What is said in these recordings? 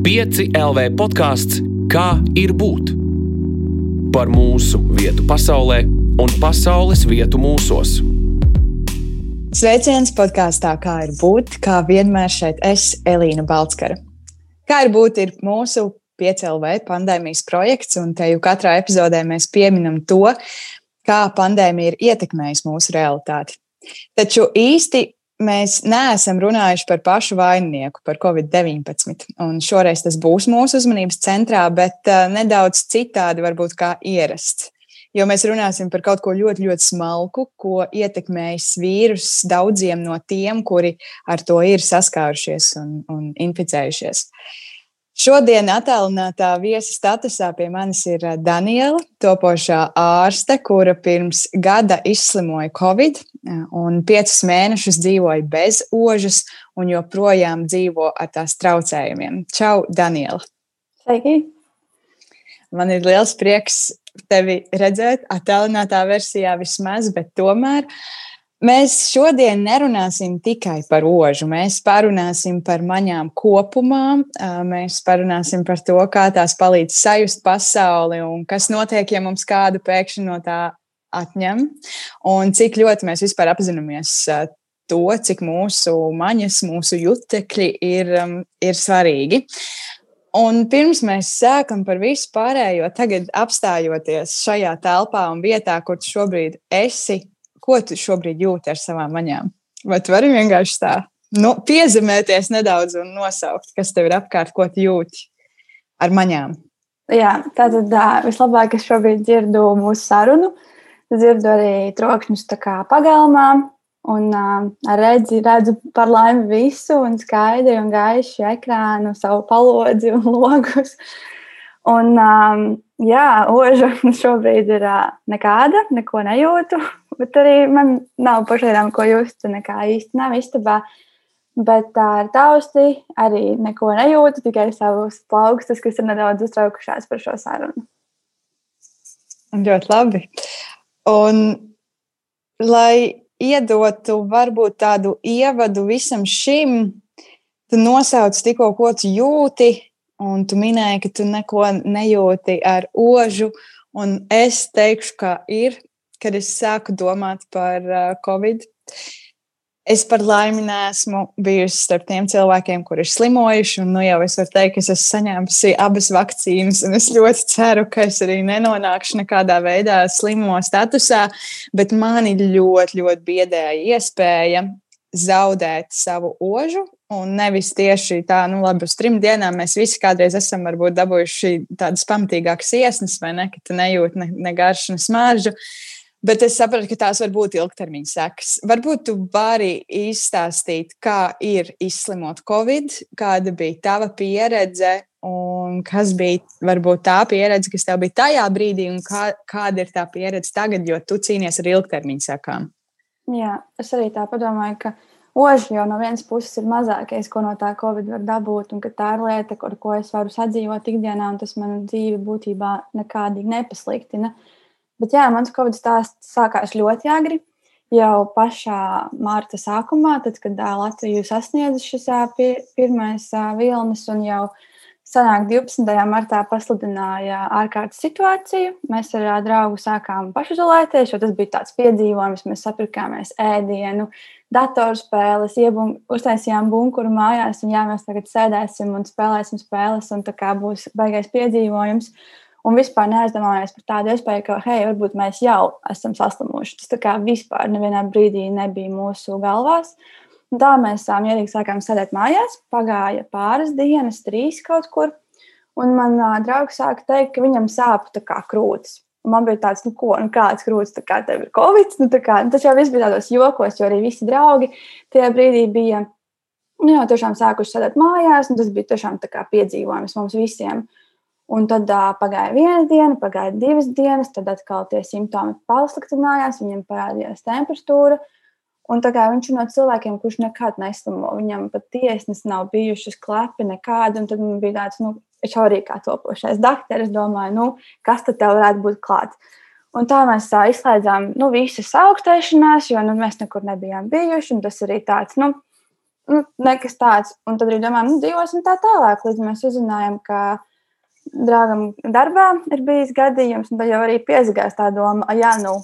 5 LV podkāsts Kā ir būt? Par mūsu vietu pasaulē un pasaules vietu mūsos. Sveiciens podkāstā Kā ir būt? Kā vienmēr šeit es, Elīna Balskara. Kā ir būt, ir mūsu 5 LV pandēmijas projekts, un te jau katrā epizodē mēs pieminam to, kā pandēmija ir ietekmējusi mūsu realitāti. Taču īsti mēs neesam runājuši par pašu vaininieku, par Covid-19. Un šoreiz tas būs mūsu uzmanības centrā, bet uh, nedaudz citādi, varbūt kā ierasts. Jo mēs runāsim par kaut ko ļoti, ļoti smalku, ko ietekmējis vīrus daudziem no tiem, kuri ar to ir saskārušies un, un inficējušies. Uh, Šodien attēlinātā viesa statusā pie manis ir eh, Daniela, topošā ārste, kura pirms gada izslimoja Covid eh, un piecus mēnešus dzīvoja bez ožas un joprojām dzīvo ar tās traucējumiem. Čau, Daniela! Sveiki! Man ir liels prieks tevi redzēt, attēlinātā versijā vismaz, bet tomēr uh, Mēs šodien nerunāsim tikai par ožu. Mēs parunāsim par maņām kopumā. Mēs parunāsim par to, kā tās palīdz sajust pasauli un kas notiek, ja mums kādu pēkšņi no tā atņem. Un cik ļoti mēs vispār apzināmies to, cik mūsu maņas, mūsu jutekļi ir, ir svarīgi. Un pirms mēs sākam par visu pārējo, tagad apstājoties šajā telpā un vietā, kur šobrīd esi, ko tu šobrīd jūti ar savām maņām? Vai tu vari vienkārši tā nu, piezemēties nedaudz un nosaukt, kas tev ir apkārt, ko tu jūti ar maņām? Jā, tātad vislabāk es šobrīd dzirdu mūsu sarunu. Dzirdu arī trokšņus pagalmā, un uh, redzi, redzu par laimi visu, un skaidri un gaiši ekrānu, savu palodzi un logus. Un, um, jā, oža šobrīd ir nekāda, neko nejūtu bet arī man nav pašlaidām, ko just. Nekā īsti nav istabā. Bet tā ar tausti arī neko nejūtu, tikai savus plaukstus, kas ir nedaudz uztraukušās par šo sarunu. Ļoti labi. Un, lai iedotu varbūt tādu ievadu visam šim, tu nosauc tikko, ko tu jūti, un tu minēji, ka tu neko nejūti ar ožu. Un es teikšu, ka ir kad es sāku domāt par uh, Covid. Es par laimi neesmu bijusi starp tiem cilvēkiem, kuriem ir slimojuši. Nu, jau es varu teikt, ka es esmu saņēmusi abas vakcīnas, un es ļoti ceru, ka es arī nenonākšu nekādā veidā slimo statusā. Bet mani ļoti, ļoti biedēja iespēja zaudēt savu ožu. Un nevis tieši tā, nu, labi, uz trim dienām mēs visi kādreiz esam varbūt dabūjuši tādas pamatīgākas iesnas, vai ne, ka tu nejūti ne, ne garšu, ne smaržu. Uh, Bet es saprotu, ka tās var būt ilgtermiņa sekas. Varbūt tu vari izstāstīt, kā ir izslimot Covid, kāda bija tava pieredze un kas bija varbūt tā pieredze, kas tev bija tajā brīdī, un kā, kāda ir tā pieredze tagad, jo tu cīnies ar ilgtermiņa sekām. Jā, es arī tā domāju, ka oži jau no vienas puses ir mazākais, ko no tā Covid var dabūt, un ka tā ir lieta, ar ko es varu sadzīvot ikdienā, un tas manu dzīvi būtībā nekādīgi nepasliktina. Bet jā, mans Covid stāsts sākās ļoti agri. Jau pašā mārta sākumā, tad, kad Latviju sasniedza šis pirmais vilnis un jau sanāk 12. martā pasludināja ārkārtas situāciju. Mēs ar draugu sākām pašizolēties, jo tas bija tāds piedzīvojums. Mēs sapirkāmies ēdienu, datorspēles, iebun, uztaisījām bunkuru mājās, un jā, mēs tagad sēdēsim un spēlēsim spēles, un tā kā būs baigais piedzīvojums. Un vispār neaizdomājos par tādu iespēju, ka, hei, varbūt mēs jau esam saslimuši. Tas tā kā vispār nevienā brīdī nebija mūsu galvās. Un tā mēs mierīgi sākām sēdēt mājās. Pagāja pāris dienas, trīs kaut kur. Un man uh, draugs sāka teikt, ka viņam sāp krūtis. Un man bija tāds, nu, ko, nu, kāds krūtis, tā kā tev ir covid. Nu, kā, nu, tas jau viss bija tādos jokos, jo arī visi draugi tajā brīdī bija nu, jau tiešām sākuši sēdēt mājās. Tas bija tiešām piedzīvojums mums visiem. Un tad uh, pagāja viena diena, pagāja divas dienas, tad atkal tie simptomi pasliktinājās, viņam parādījās temperatūra. Un tā kā viņš ir no cilvēkiem, kurš nekad neslimo, viņam pat tiesnes nav bijušas klepi nekādi. Tad man bija tāds, nu, arī kā topošais dakteris domāju, nu, kas tad tev varētu būt klāts. Un tā mēs tā izslēdzām nu, visas augstēšanās, jo nu, mēs nekur nebijām bijuši. Tas arī tāds, nu, nu, nekas tāds. Un tad arī domājam, nu, dzīvosim tā tālāk, līdz mēs uzzinājām, ka draugam darbā ir bijis gadījums, un tad jau arī piesakās tā doma, ja nu,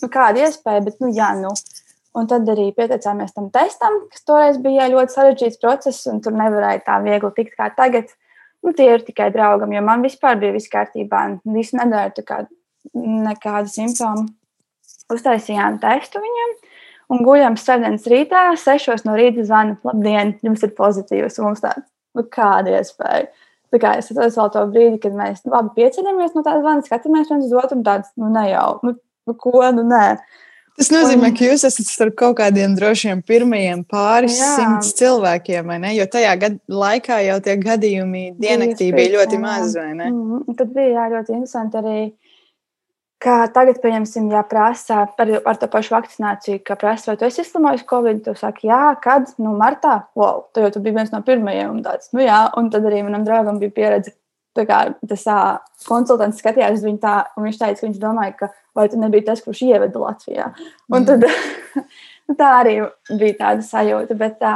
nu kāda iespēja, bet nu, jā, nu. Un tad arī pieteicāmies tam testam, kas toreiz bija ļoti sarežģīts process, un tur nevarēja tā viegli tikt kā tagad. Nu, tie ir tikai draugam, jo man vispār bija viss kārtībā. Visu nedēļu kā nekāda simptoma. Uztaisījām testu viņam un guļam svētdienas rītā, sešos no rīta zvanu, labdien, jums ir pozitīvs. Mums tāds, nu, kāda iespēja. Tā kā es atceros vēl to brīdi, kad mēs nu, abi pieceļamies no tādas zvana, skatāmies viens uz otru un tāds, nu, ne jau, nu, nu ko, nu, nē. Tas nozīmē, un, ka jūs esat starp kaut kādiem drošiem pirmajiem pāris jā. simts cilvēkiem, vai ne? Jo tajā gad, laikā jau tie gadījumi diennaktī bija ļoti maz, vai ne? Mm -hmm. Tad bija jā, ļoti interesanti arī Kā tagad, pieņemsim, ja prasa par, par to pašu vakcināciju, ka prasa, vai tu esi izslimojis Covid, tu saki, jā, kad, nu, martā, wow, tu jau tu biji viens no pirmajiem, un tāds, nu, jā, un tad arī manam draugam bija pieredze, kā tas tā, konsultants skatījās uz viņu tā, un viņš teica, ka viņš domāja, ka vai tu nebija tas, kurš ieveda Latvijā. Un tad mm. tā arī bija tāda sajūta, bet tā,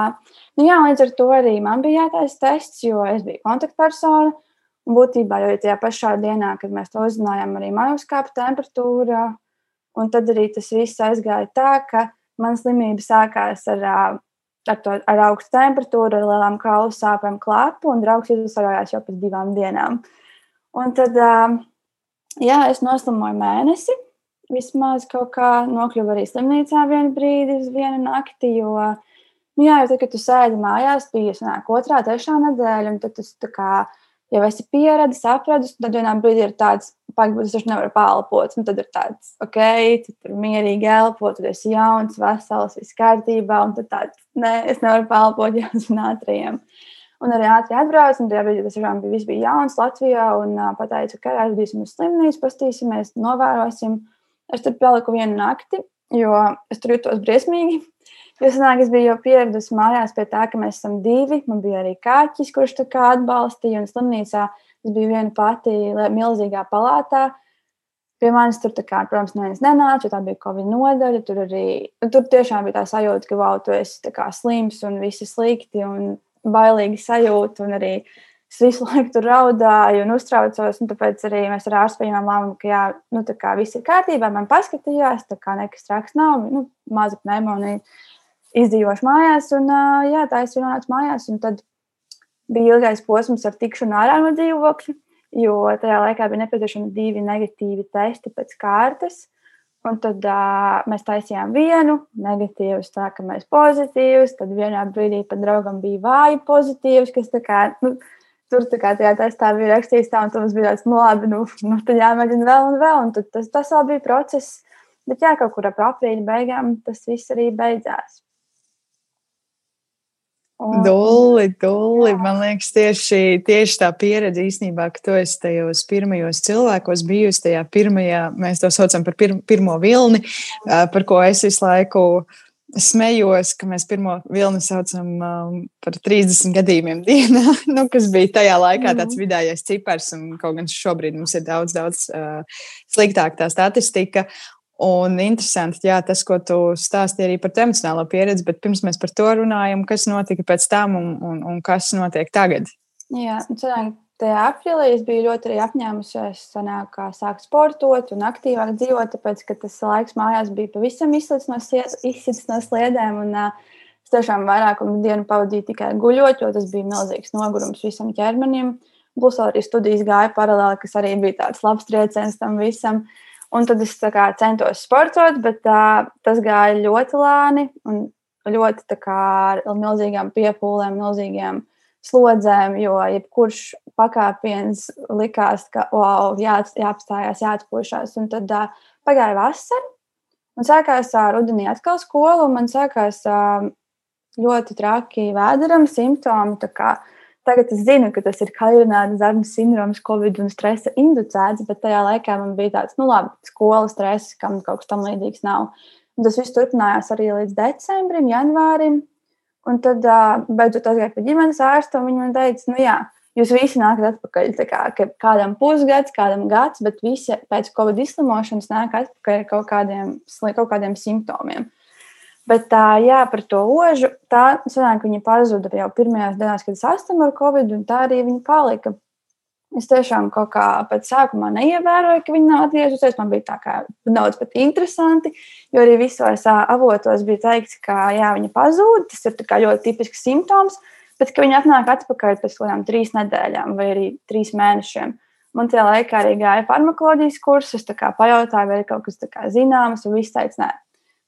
nu, jā, līdz ar to arī man bija jātaisa tests, jo es biju kontaktpersona, Un būtībā jau tajā pašā dienā, kad mēs to uzzinājām, arī man uzkāpa temperatūra. Un tad arī tas viss aizgāja tā, ka man slimība sākās ar, ar, to, ar augstu temperatūru, ar lielām kaulu sāpēm, klāpu, un draugs izsarojās jau pēc divām dienām. Un tad, jā, es noslimoju mēnesi. Vismaz kaut kā nokļuvu arī slimnīcā vienu brīdi, uz vienu nakti, jo, nu jā, jo tad, kad tu sēdi mājās, bija sanāk otrā, trešā nedēļa, un tad tas tā kā jau esi pieradis, apradis, tad vienā brīdī ir tāds, pagaidi, es taču nevaru pārelpot. Un tad ir tāds, ok, tu tur mierīgi elpo, tu esi jauns, vesels, viss kārtībā, un tad tāds, nē, es nevaru pārelpot jau uz ātriem. Un arī ātri atbrauc, un tajā brīdī tas tiešām bija, bija jauns Latvijā, un uh, pateica, ka aizvedīsim uz slimnīcu, pastīsimies, novērosim. Es tur paliku vienu nakti, jo es tur jutos briesmīgi. Jo sanāk, es biju jau pieradusi mājās pie tā, ka mēs esam divi. Man bija arī kaķis, kurš tā kā atbalstīja, un slimnīcā es biju viena pati milzīgā palātā. Pie manis tur, kā, protams, neviens nenāca, jo tā bija Covid nodaļa. Tur arī tur tiešām bija tā sajūta, ka wow, tu esi slims un viss ir slikti un bailīgi sajūta. Un arī es visu laiku tur raudāju un uztraucos. Un tāpēc arī mēs ar ārstu pieņēmām lēmumu, ka jā, nu, kā, viss ir kārtībā. Man paskatījās, tā kā nekas traks nav, nu, maza pneimonija izdzīvošu mājās, un jā, tā es nonācu mājās. Tad bija ilgais posms ar tikšanu ārā no dzīvokļa, jo tajā laikā bija nepieciešami divi negatīvi testi pēc kārtas. Un tad uh, mēs taisījām vienu negatīvu, tā kā mēs pozitīvs. Tad vienā brīdī pat draugam bija vāji pozitīvs, kas tā kā, nu, tur tā kā tajā testā bija rakstīts tā, un tas bija tāds, nu, labi, nu, nu tad jāmēģina vēl un vēl. Un tad tas, tas vēl bija process. Bet jā, kaut kur ap aprīļa beigām tas viss arī beidzās. Dulli, dulli. Jā. Man liekas, tieši, tieši tā pieredze īstenībā, ka tu esi tajos pirmajos cilvēkos bijusi tajā pirmajā, mēs to saucam par pir, pirmo vilni, par ko es visu laiku smējos, ka mēs pirmo vilni saucam um, par 30 gadījumiem dienā, nu, kas bija tajā laikā tāds mhm. vidējais cipars, un kaut gan šobrīd mums ir daudz, daudz uh, sliktāk tā statistika. Un interesanti, jā, tas, ko tu stāstīji arī par emocionālo pieredzi, bet pirms mēs par to runājam, kas notika pēc tam un, un, un kas notiek tagad? Jā, cerāk, tajā aprīlī es biju ļoti apņēmusies sanāk, sākt sportot un aktīvāk dzīvot, tāpēc, ka tas laiks mājās bija pavisam izsits no, izsits no sliedēm. Un, uh, es tiešām vairākumu dienu pavadīju tikai guļot, jo tas bija milzīgs nogurums visam ķermenim. Plus arī studijas gāja paralēli, kas arī bija tāds labs trieciens tam visam. Un tad es kā, centos sportot, bet uh, tas gāja ļoti lēni un ļoti kā, ar milzīgām piepūlēm, milzīgām slodzēm, jo jebkurš pakāpiens likās, ka wow, jā, jāapstājās, jāatpūšas. Un tad uh, pagāja vasara, un sākās uh, rudenī atkal skola, un man sākās uh, ļoti traki vēderam simptomi. Tagad es zinu, ka tas ir kaļināts zarnu sindroms, covid un stresa inducēts, bet tajā laikā man bija tāds, nu labi, skolas stress, kam kaut kas tam līdzīgs nav. Un tas viss turpinājās arī līdz decembrim, janvārim. Un tad beidzot aizgāju pie ģimenes ārsta, un viņi man teica, nu jā, jūs visi nākat atpakaļ. Kā, kādam pusgads, kādam gads, bet visi pēc covid izslimošanas nāk atpakaļ ar kaut kādiem, kaut kādiem simptomiem. Bet tā, jā, par to ožu, tā sanāk, viņa pazuda jau pirmajās dienās, kad es saslimu ar covid, un tā arī viņa palika. Es tiešām kaut kā pēc sākumā neievēroju, ka viņa nav atgriezusies. Man bija tā kā daudz pat interesanti, jo arī visos avotos bija teikts, ka jā, viņa pazūd. Tas ir ļoti tipisks simptoms, bet viņa atnāk atpakaļ pēc kaut kādām trīs nedēļām vai arī trīs mēnešiem. Man tajā laikā arī gāja farmakoloģijas kursus, es pajautāju, vai ir kaut kas zināms, un viss teica, nē,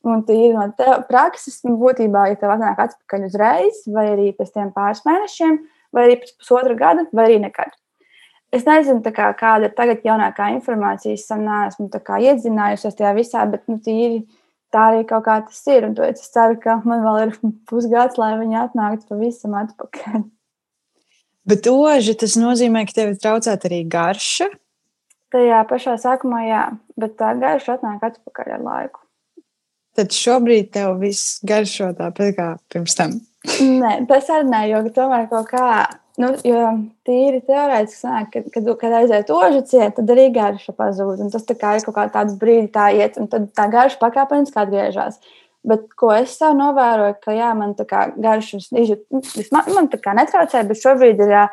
Un tu ir no prakses, nu, būtībā, ja tev atnāk atpakaļ uzreiz, vai arī pēc tam pāris mēnešiem, vai arī pēc pusotra gada, vai arī nekad. Es nezinu, kā, kāda ir tagad jaunākā informācija. Es neesmu iedzinājusies tajā visā, bet nu, tīri, tā arī kaut kā tas ir. Un es ceru, ka man vēl ir pusgads, lai viņi atnāktu pavisam atpakaļ. Bet oži tas nozīmē, ka tev ir traucēta arī garša. Tajā pašā sākumā, jā, bet tā garša atnāk atpakaļ ar laiku tad šobrīd tev viss garšo tāpat kā pirms tam. Nē, tas arī nē, jo tomēr kaut kā. Nu, jo tīri teorētiski sanāk, kad, kad, kad aiziet ožu ciet, tad arī garša pazūd. Un tas tā kā ir kaut kā tāds brīdi tā iet, un tad tā garša pakāpeniski atgriežas. Bet ko es sev novēroju, ka jā, man tā kā garšas izjūt, man, man tā kā netraucē, bet šobrīd ir jā,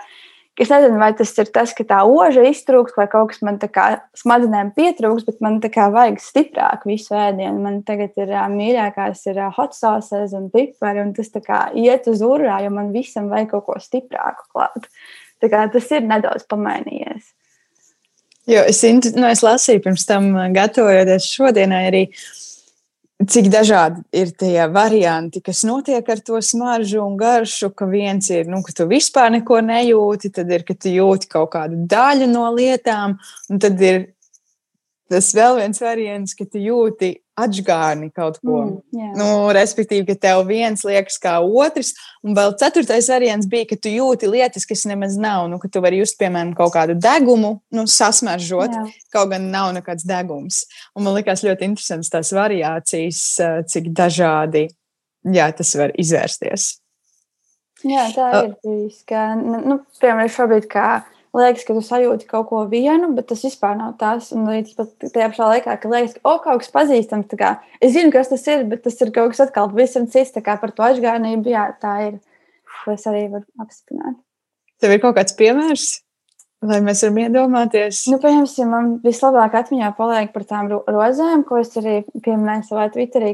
Es nezinu, vai tas ir tas, ka tā oža iztrūks, vai kaut kas man tā kā smadzenēm pietrūks, bet man tā kā vajag stiprāk visu ēdienu. Man tagad ir uh, mīļākās ir uh, hot sauces un pipari, un tas tā kā iet uz urā, jo man visam vajag kaut ko stiprāku klāt. Tā kā tas ir nedaudz pamainījies. Jo es, nu, es lasīju pirms tam, gatavojoties šodienai arī. Uh, cik dažādi ir tie varianti, kas notiek ar to smaržu un garšu, ka viens ir, nu, ka tu vispār neko nejūti, tad ir, ka tu jūti kaut kādu daļu no lietām, un tad ir tas vēl viens variants, ka tu jūti atžgārni kaut ko. Mm, yeah. nu, respektīvi, ka tev viens liekas kā otrs, un vēl ceturtais variants bija, ka tu jūti lietas, kas nemaz nav. Nu, ka tu vari just, piemēram, kaut kādu degumu, nu, sasmaržot, yeah. kaut gan nav nekāds degums. Un man liekas ļoti interesants tās variācijas, cik dažādi jā, tas var izvērsties. Jā, tā ir bijis. Ka, nu, piemēram, šobrīd, kā liekas, ka tu sajūti kaut ko vienu, bet tas vispār nav tas. Un arī tajā pašā laikā, ka liekas, ka oh, kaut kas pazīstams. Kā, es zinu, kas tas ir, bet tas ir kaut kas atkal pavisam cits. Kā par to aizgājumību, jā, tā ir. To es arī varu apstiprināt. Tev ir kaut kāds piemērs? Lai mēs varam iedomāties, nu, piemēram, man vislabāk atmiņā paliek par tām rozēm, ko es arī pieminēju savā Twitterī.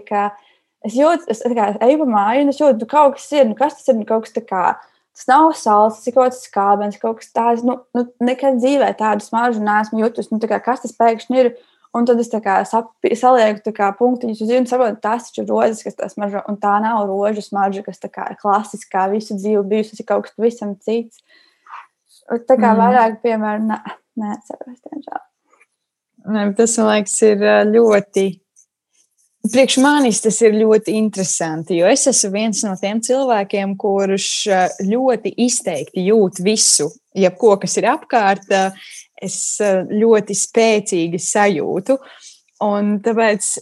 Es jūtu, es kā, eju pa māju, un es jūtu, ka kaut kas ir, nu, kas tas ir, nu, kaut kas tāds Tas nav sāls, tas ir kaut kas skābens, kaut kas tāds. Nu, nu, nekad dzīvē tādu smaržu neesmu jutusi. Nu, kā, kas tas pēkšņi ir? Un tad es kā, sap, salieku kā, punktiņus uz zīmes, saprotu, tas ir rozes, kas tas mažo, un tā nav rožu smarža, kas kā, ir klasiskā visu dzīvi bijusi. Tas ir kaut kas pavisam cits. Tā kā mm. vairāk, piemēram, ne, neatceros, diemžēl. Ne, tas, man liekas, ir ļoti Priekš manis tas ir ļoti interesanti, jo es esmu viens no tiem cilvēkiem, kurš eh, ļoti izteikti jūt visu, jebko, kas ir apkārt, eh, es eh, ļoti spēcīgi sajūtu. Un tāpēc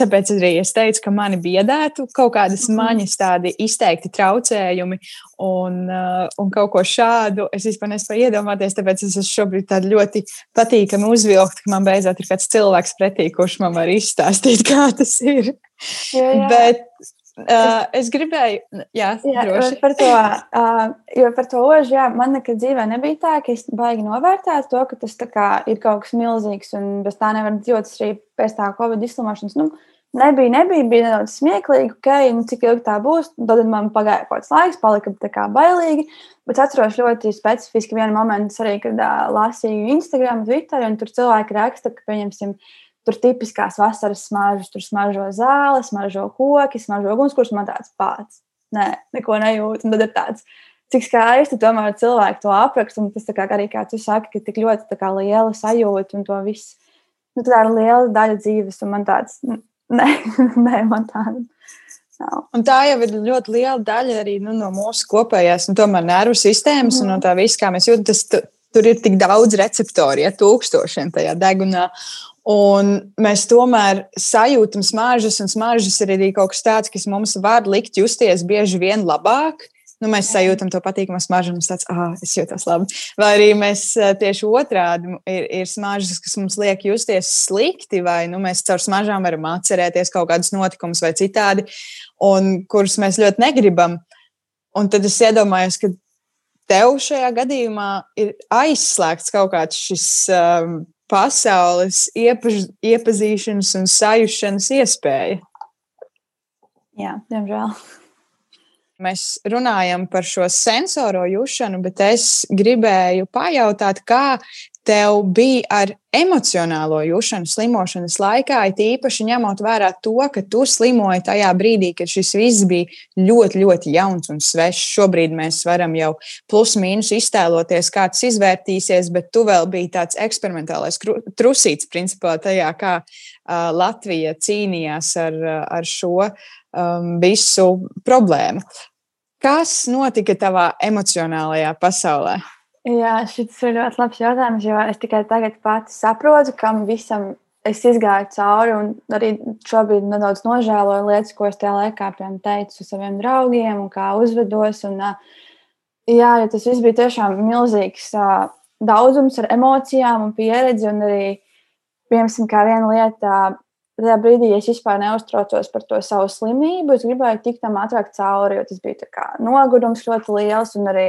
Tāpēc arī es teicu, ka mani biedētu kaut kādas mhm. maņas, tādi izteikti traucējumi un, uh, un kaut ko šādu. Es vispār nespēju iedomāties, tāpēc es esmu šobrīd ļoti patīkami uzvilkt, ka man beidzot ir kāds cilvēks pretī, kurš man var izstāstīt, kā tas ir. Jā, jā. Bet Uh, es gribēju, jā, jā par to, uh, jo par to ožu, jā, man nekad dzīvē nebija tā, ka es baigi novērtētu to, ka tas kā, ir kaut kas milzīgs un bez tā nevar dzīvot arī pēc tā Covid izslimošanas. Nu, nebija, nebija, bija nedaudz smieklīgi, ok, nu, cik ilgi tā būs. Tad man pagāja kaut kāds laiks, palika tā kā bailīgi. Bet atceros ļoti specifiski vienu momentu, arī, kad uh, lasīju Instagram, Twitter, un tur cilvēki raksta, ka, pieņemsim, Tur tipiskās vasaras smaržas, tur smaržo zāle, smaržo koki, smaržo ugunskurs. Man tāds pats. Nē, neko nejūtu. Un tad ir tāds, cik skaisti tomēr cilvēki to apraksta. Tas kā, arī, kā tu saki, ka tik ļoti kā, liela sajūta un to viss. Nu, tā ir liela daļa dzīves, un man tāds, nē, nē man tāda. Nav. Un tā jau ir ļoti liela daļa arī nu, no mūsu kopējās, nu, tomēr nervu sistēmas mm. un no mhm. tā viss, kā mēs jūtam. Tas, tur ir tik daudz receptoru, ja tūkstošiem tajā degunā. Un mēs tomēr sajūtam smaržas, un smaržas ir arī kaut kas tāds, kas mums var likt justies bieži vien labāk. Nu, mēs sajūtam to patīkamu smaržu, un tas ah, es jūtos labi. Vai arī mēs tieši otrādi ir, ir smaržas, kas mums liek justies slikti, vai nu, mēs caur smaržām varam atcerēties kaut kādus notikumus vai citādi, un kurus mēs ļoti negribam. Un tad es iedomājos, ka tev šajā gadījumā ir aizslēgts kaut kāds šis um, pasaules iepaž, iepazīšanas un sajūšanas iespēja. Jā, diemžēl. Mēs runājam par šo sensoro jūšanu, bet es gribēju pajautāt, kā tev bija ar emocionālo jūšanu slimošanas laikā, it īpaši ņemot vērā to, ka tu slimoji tajā brīdī, kad šis viss bija ļoti, ļoti jauns un svešs. Šobrīd mēs varam jau plus-mínus iztēloties, kā tas izvērtīsies, bet tu vēl biji tāds eksperimentālais trusīts, principā, tajā, kā uh, Latvija cīnījās ar, ar šo um, visu problēmu. Kas notika tavā emocionālajā pasaulē? Jā, šis ir ļoti labs jautājums, jo es tikai tagad pati saprotu, kam visam es izgāju cauri, arī šobrīd nedaudz nožēloju lietas, ko es tajā laikā teicu saviem draugiem, un kā uzvedos. Un, jā, jo tas viss bija tiešām milzīgs daudzums ar emocijām un pieredzi, un arī, piemēram, kā viena lieta tajā brīdī es vispār neuztraucos par to savu slimību. Es gribēju tikt tam ātrāk cauri, jo tas bija nogurums ļoti liels. Un arī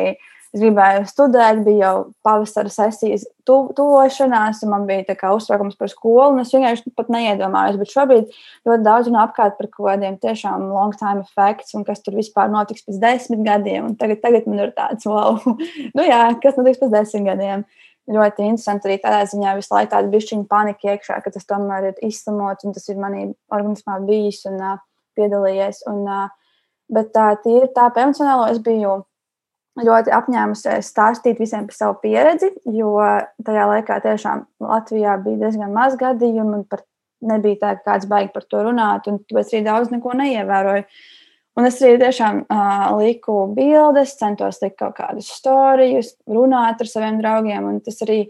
es gribēju studēt, bija jau pavasara sesijas tu, tuvošanās, un man bija uztraukums par skolu. Es vienkārši pat neiedomājos. Bet šobrīd ļoti daudz no apkārt par kaut kādiem tiešām long time effects un kas tur vispār notiks pēc desmit gadiem. Un tagad, tagad man ir tāds, wow, nu jā, kas notiks pēc desmit gadiem ļoti interesanti arī tādā ziņā visu laiku tāda bišķiņa panika iekšā, ka tas tomēr ir izslimots un tas ir manī organismā bijis un uh, piedalījies. Un, uh, bet tā tīri tā emocionālo es biju ļoti apņēmusies stāstīt visiem par savu pieredzi, jo tajā laikā tiešām Latvijā bija diezgan maz gadījumu un par, nebija tā, ka kāds baigi par to runāt, un tāpēc arī daudz neko neievēroju. Un es arī tiešām uh, liku bildes, centos likt kaut kādus stāstus, runāt ar saviem draugiem. Un tas arī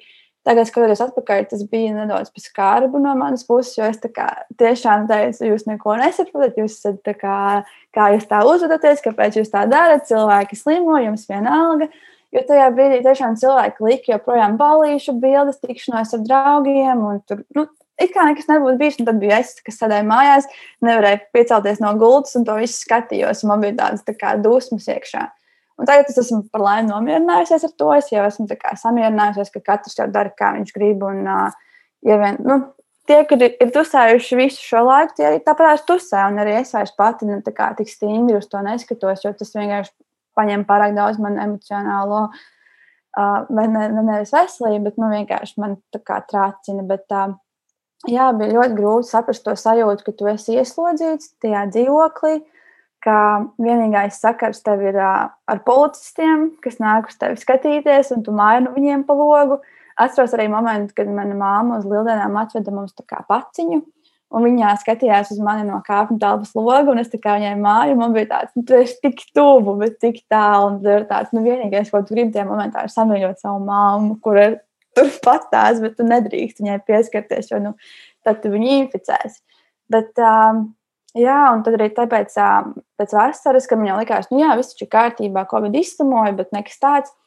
tagad, skatoties atpakaļ, tas bija nedaudz skarbi no manas puses, jo es kā, tiešām teicu, jūs neko nesaprotat, jūs esat kā, kā jūs tā uzvedaties, kāpēc jūs tā darat, cilvēki slimo, jums vienalga. Jo tajā brīdī tiešām cilvēki lika joprojām balīšu bildes, tikšanos ar draugiem, un tur nu, it kā nekas nebūtu bijis. Tad bija es, kas sēdēja mājās, nevarēja piecelties no gultas un to visu skatījos. Man bija tādas tā kā dusmas iekšā. Un tagad es esmu par laimi nomierinājusies ar to. Es jau esmu samierinājusies, ka katrs jau dara, kā viņš grib. Un, uh, ja vien, nu, tie, kur ir, tusējuši visu šo laiku, tie arī tāpat tusē. Un arī es vairs pati ne, nu, kā, tik stingri uz to neskatos, jo tas vienkārši paņem pārāk daudz man emocionālo. Uh, vai ne, ne, nevis veselību, bet nu, vienkārši man tā kā trācina. Bet, uh, jā, bija ļoti grūti saprast to sajūtu, ka tu esi ieslodzīts tajā dzīvoklī, ka vienīgais sakars tev ir ar policistiem, kas nāk uz tevi skatīties, un tu maini viņiem pa logu. Atceros arī momentu, kad mana māma uz lieldienām atveda mums paciņu. Un viņa skatījās uz mani no kāpņu telpas loga, un es tā kā viņai māju, man bija tāds, nu, tu esi tik tuvu, bet tik tālu. Un tas ir tāds, nu, vienīgais, ko tu gribi tajā momentā, ir samīļot savu māmu, kur ir turpat tās, bet tu nedrīkst viņai pieskarties, jo nu, tad tu viņu inficēsi. Bet, um, jā, un tad arī tāpēc, um, pēc vasaras, kad man likās, nu jā, viss ir kārtībā, Covid izslimoja, bet nekas tāds.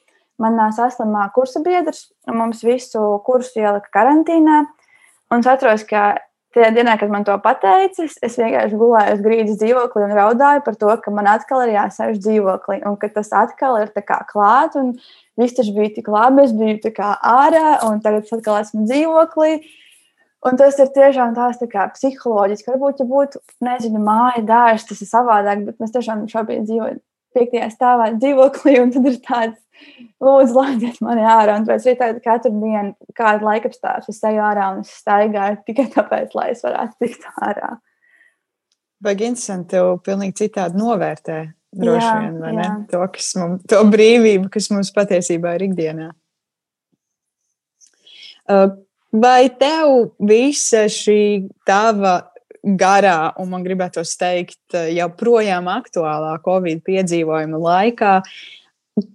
Man saslimā kursa biedrs, mums visu kursu ielika karantīnā. Un es atceros, ka tajā dienā, kad man to pateica, es vienkārši gulēju uz grīdas dzīvoklī un raudāju par to, ka man atkal ir jāsēž dzīvoklī, un ka tas atkal ir klāts viss taču bija tik labi, es biju ārā, un tagad es atkal esmu dzīvoklī. Un tas ir tiešām tāds tā kā psiholoģiski. Varbūt, ja būtu, nezinu, māja, dārsts, tas ir savādāk, bet mēs tiešām šobrīd dzīvojam piektajā stāvā dzīvoklī, un tad ir tāds, lūdzu, laidiet mani ārā. Un pēc tagad katru dienu kādu laiku apstāstu, es eju ārā un es staigāju tikai tāpēc, lai es varētu tikt ārā. Vai Ginsens tev pilnīgi citādi novērtē Droši jā, vien, vai jā. ne? To, mums, to brīvību, kas mums patiesībā ir ikdienā. Vai tev visa šī tava garā, un man gribētos teikt, uh, jau projām aktuālā Covid piedzīvojuma laikā,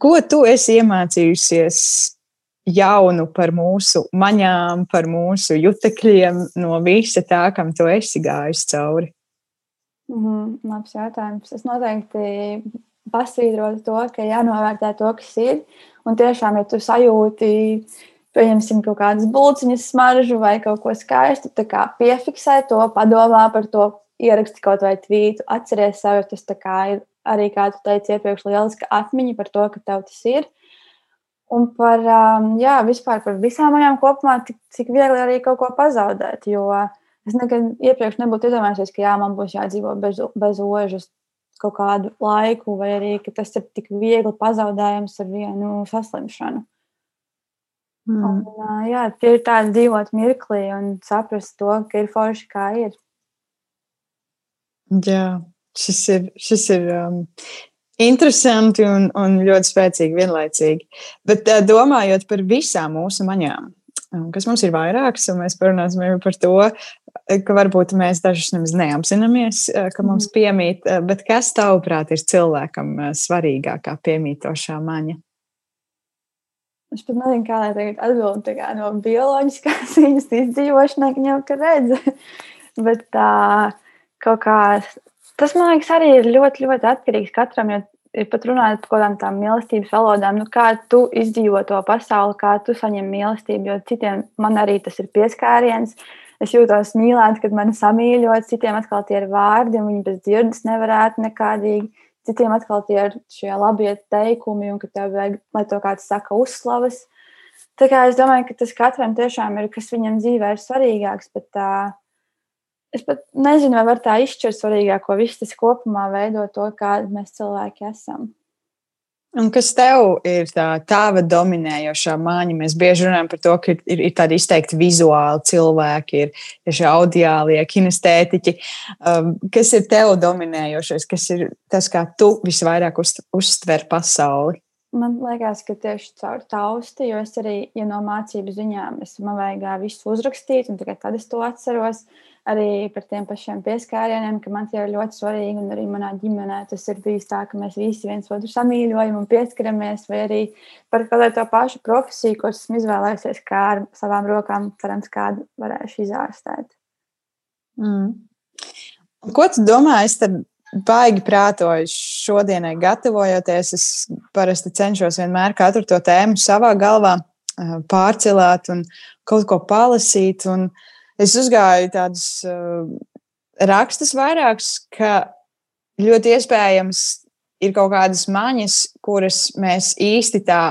ko tu esi iemācījusies jaunu par mūsu maņām, par mūsu jutekļiem, no visa tā, kam tu esi gājis cauri? Mm, labs jautājums. Es noteikti pasvītrot to, ka jānovērtē to, kas ir. Un tiešām, ja tu sajūti, pieņemsim kaut kādas bulciņas smaržu vai kaut ko skaistu, tad piefiksē to, padomā par to, ieraksti kaut vai tvītu, atceries sev, tas kā ir arī, kā tu teici, iepriekš lieliska atmiņa par to, ka tev tas ir. Un par, um, jā, vispār par visām manām kopumā, cik, cik viegli arī kaut ko pazaudēt. Jo es nekad iepriekš nebūtu iedomājies, ka jā, man būs jādzīvo bez, bez ožas kaut kādu laiku, vai arī tas ir tik viegli pazaudējams ar vienu saslimšanu. Mm. Un, jā, tie ir tādi dzīvot mirklī un saprast to, ka ir forši kā ir. Jā, šis ir, šis ir um, interesanti un, un ļoti spēcīgi vienlaicīgi. Bet uh, domājot par visām mūsu maņām, kas mums ir vairākas, un mēs parunāsim arī par to, ka varbūt mēs dažus nemaz neapzināmies, ka mums mhm. piemīt, bet kas tavuprāt ir cilvēkam svarīgākā piemītošā maņa? Es pat nezinu, kā lai tagad atbildētu kā no bioloģiskās viņas izdzīvošanai, ka jau ka redz. bet tā kaut kā Tas, man liekas, arī ir ļoti, ļoti atkarīgs katram. Jo ir pat runājot par kaut kādām tādām mīlestības valodām, nu, kā tu izdzīvo to pasauli, kā tu saņem mīlestību. Jo citiem man arī tas ir pieskāriens. Es jūtos mīlēta, kad mani samīļot, citiem atkal tie ir vārdi, un viņi bez dzirdes nevarētu nekādīgi. Citiem atkal tie ir šie labie teikumi, un ka tev vajag, lai to kāds saka, uzslavas. Tā kā es domāju, ka tas katram tiešām ir, kas viņam dzīvē ir svarīgāks. Bet, uh, Es pat nezinu, vai var tā izšķirt svarīgāko. Viss tas kopumā veido to, kādi mēs cilvēki esam. Un kas tev ir tā tava dominējošā māņa? Mēs bieži runājam par to, ka ir, ir tādi izteikti vizuāli cilvēki, ir, šie audiālie, kinestētiķi. Um, kas ir tev dominējošais, kas ir tas, kā tu visvairāk uz, uztver pasauli? Man liekas, ka tieši caur tausti, jo es arī, ja no mācību ziņām, es man vajag visu uzrakstīt, un tad es to atceros. Uh, arī par tiem pašiem pieskārieniem, ka man tie ir ļoti svarīgi. Un arī manā ģimenē tas ir bijis tā, ka mēs visi viens otru samīļojam un pieskaramies, vai arī par kādu to pašu profesiju, ko esmu izvēlējusies, kā ar savām rokām, cerams, kādu varēšu izārstēt. Mm. Ko tu domā? Es tad baigi prātoju šodienai, gatavojoties. Es parasti cenšos vienmēr katru to tēmu savā galvā pārcelēt un kaut ko palasīt. Un, uh, es uzgāju tādus uh, rakstus vairākus, ka ļoti iespējams ir kaut kādas maņas, kuras mēs īsti tā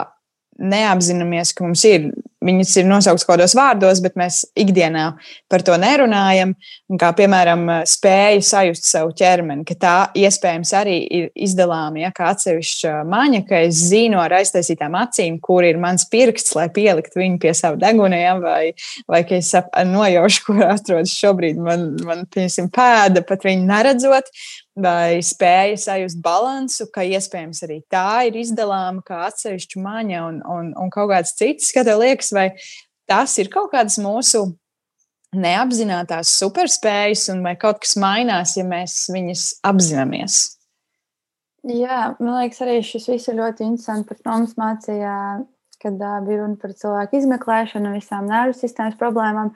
neapzināmies, ka mums ir Viņas ir nosauktas kaut kādos vārdos, bet mēs ikdienā par to nerunājam. Kā piemēram, spēja sajust savu ķermeni, ka tā iespējams arī ir izdalāma ja, kā atsevišķa maņa, ka es zinu ar aiztaisītām acīm, kur ir mans pirksts, lai pieliktu viņu pie sava deguna, ja, vai, vai ka es nojaušu, kur atrodas šobrīd man, man pēda, pat viņu neredzot vai spēja sajust balansu, ka iespējams arī tā ir izdalāma kā atsevišķa maņa un, un, un kaut kāds cits, kā tev liekas, vai tas ir kaut kādas mūsu neapzinātās superspējas, un vai kaut kas mainās, ja mēs viņas apzināmies. Jā, man liekas, arī šis viss ir ļoti interesants. Par to mums mācīja, kad uh, bija runa par cilvēku izmeklēšanu un visām nervu sistēmas problēmām,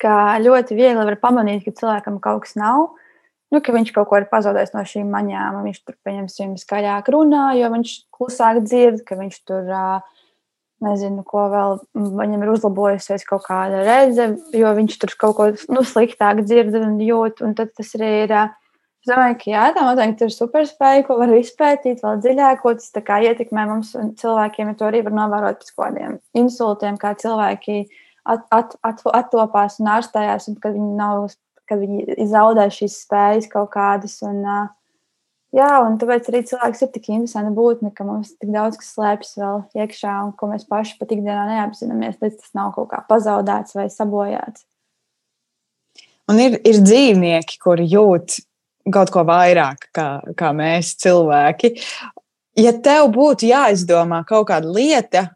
ka ļoti viegli var pamanīt, ka cilvēkam kaut kas nav nu, ka viņš kaut ko ir pazaudējis no šīm maņām, viņš tur, pieņemsim, skaļāk runā, jo viņš klusāk dzird, ka viņš tur, nezinu, ko vēl, viņam ir uzlabojusies kaut kāda redze, jo viņš tur kaut ko nu, sliktāk dzird un jūt, un tad tas arī ir. Es domāju, ka jā, tā noteikti ir superspēja, ko var izpētīt vēl dziļāk, ko tas ietekmē mums un cilvēkiem, ja to arī var novērot pēc kādiem insultiem, kā cilvēki at, at, at, attopās un ārstējās, un kad viņi nav kad viņi zaudē šīs spējas kaut kādas. Un, uh, jā, un tāpēc arī cilvēks ir tik interesants būtne, ka mums tik daudz kas slēpjas vēl iekšā, un ko mēs paši pat ikdienā neapzināmies, līdz tas nav kaut kā pazaudēts vai sabojāts. Un ir, ir dzīvnieki, kuri jūt kaut ko vairāk kā, kā mēs, cilvēki. Ja tev būtu jāizdomā kaut kāda lieta,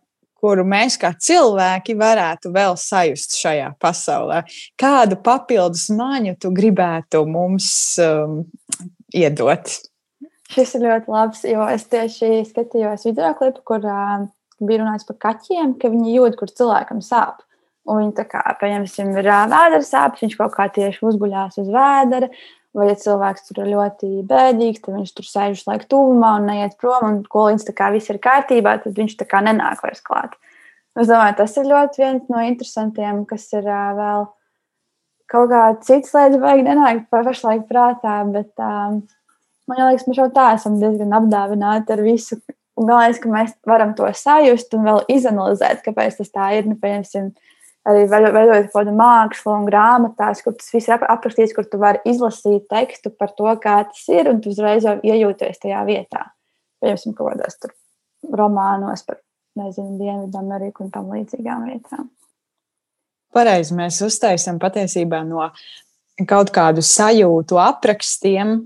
kuru mēs kā cilvēki varētu vēl sajust šajā pasaulē. Kādu papildus maņu tu gribētu mums um, iedot? Šis ir ļoti labs, jo es tieši skatījos video klipu, kur uh, bija runāts par kaķiem, ka viņi jūt, kur cilvēkam sāp. Un viņi tā kā, pieņemsim, ir vēdera sāpes, viņš kaut kā tieši uzguļās uz vēdera, Vai, ja cilvēks tur ir ļoti bēdīgs, tad viņš tur sēž uz laiku tuvumā un neiet prom, un ko līdz tā kā viss ir kārtībā, tad viņš tā kā nenāk vairs klāt. Es domāju, tas ir ļoti viens no interesantiem, kas ir uh, vēl kaut kā cits lietas, vajag nenākt pašlaik prātā, bet um, man liekas, mēs jau tā esam diezgan apdāvināti ar visu. Un galvenais, ka mēs varam to sajust un vēl izanalizēt, kāpēc tas tā ir. Nu, piemēram, arī veidojot kaut kādu mākslu un grāmatās, kur tas viss ir aprakstīts, kur tu vari izlasīt tekstu par to, kā tas ir, un tu uzreiz jau iejūties tajā vietā. Piemēram, kaut kādās tur romānos par, nezinu, Dienvidameriku un tam līdzīgām vietām. Pareizi, mēs uztaisām patiesībā no kaut kādu sajūtu aprakstiem,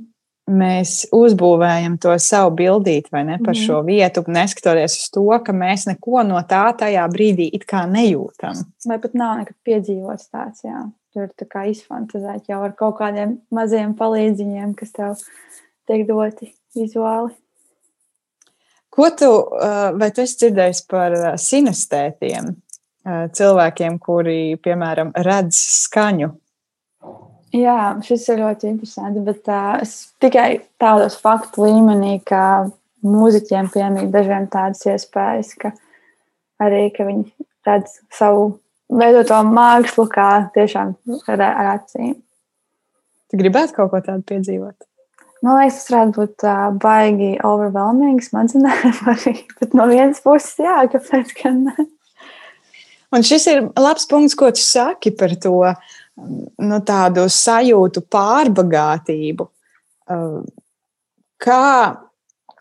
mēs uzbūvējam to savu bildīti vai ne par mm. šo vietu, neskatoties uz to, ka mēs neko no tā tajā brīdī it kā nejūtam. Vai pat nav nekad piedzīvots tāds, jā. Tur tā kā izfantazēt jau ar kaut kādiem maziem palīdziņiem, kas tev tiek doti vizuāli. Ko tu, vai tu esi dzirdējis par sinestētiem? Cilvēkiem, kuri, piemēram, redz skaņu Jā, šis ir ļoti interesants. Bet uh, es tikai tādos faktu līmenī, ka mūziķiem piemīt dažiem tādas iespējas, ka arī ka viņi redz savu veidoto mākslu kā tiešām ar, ar acīm. Tu gribētu kaut ko tādu piedzīvot? Man liekas, tas varētu būt uh, baigi overwhelming, smadzenēm arī. Bet no vienas puses, jā, kāpēc gan ne? Un šis ir labs punkts, ko tu saki par to. Uh, nu, tādu sajūtu pārbagātību. Uh, kā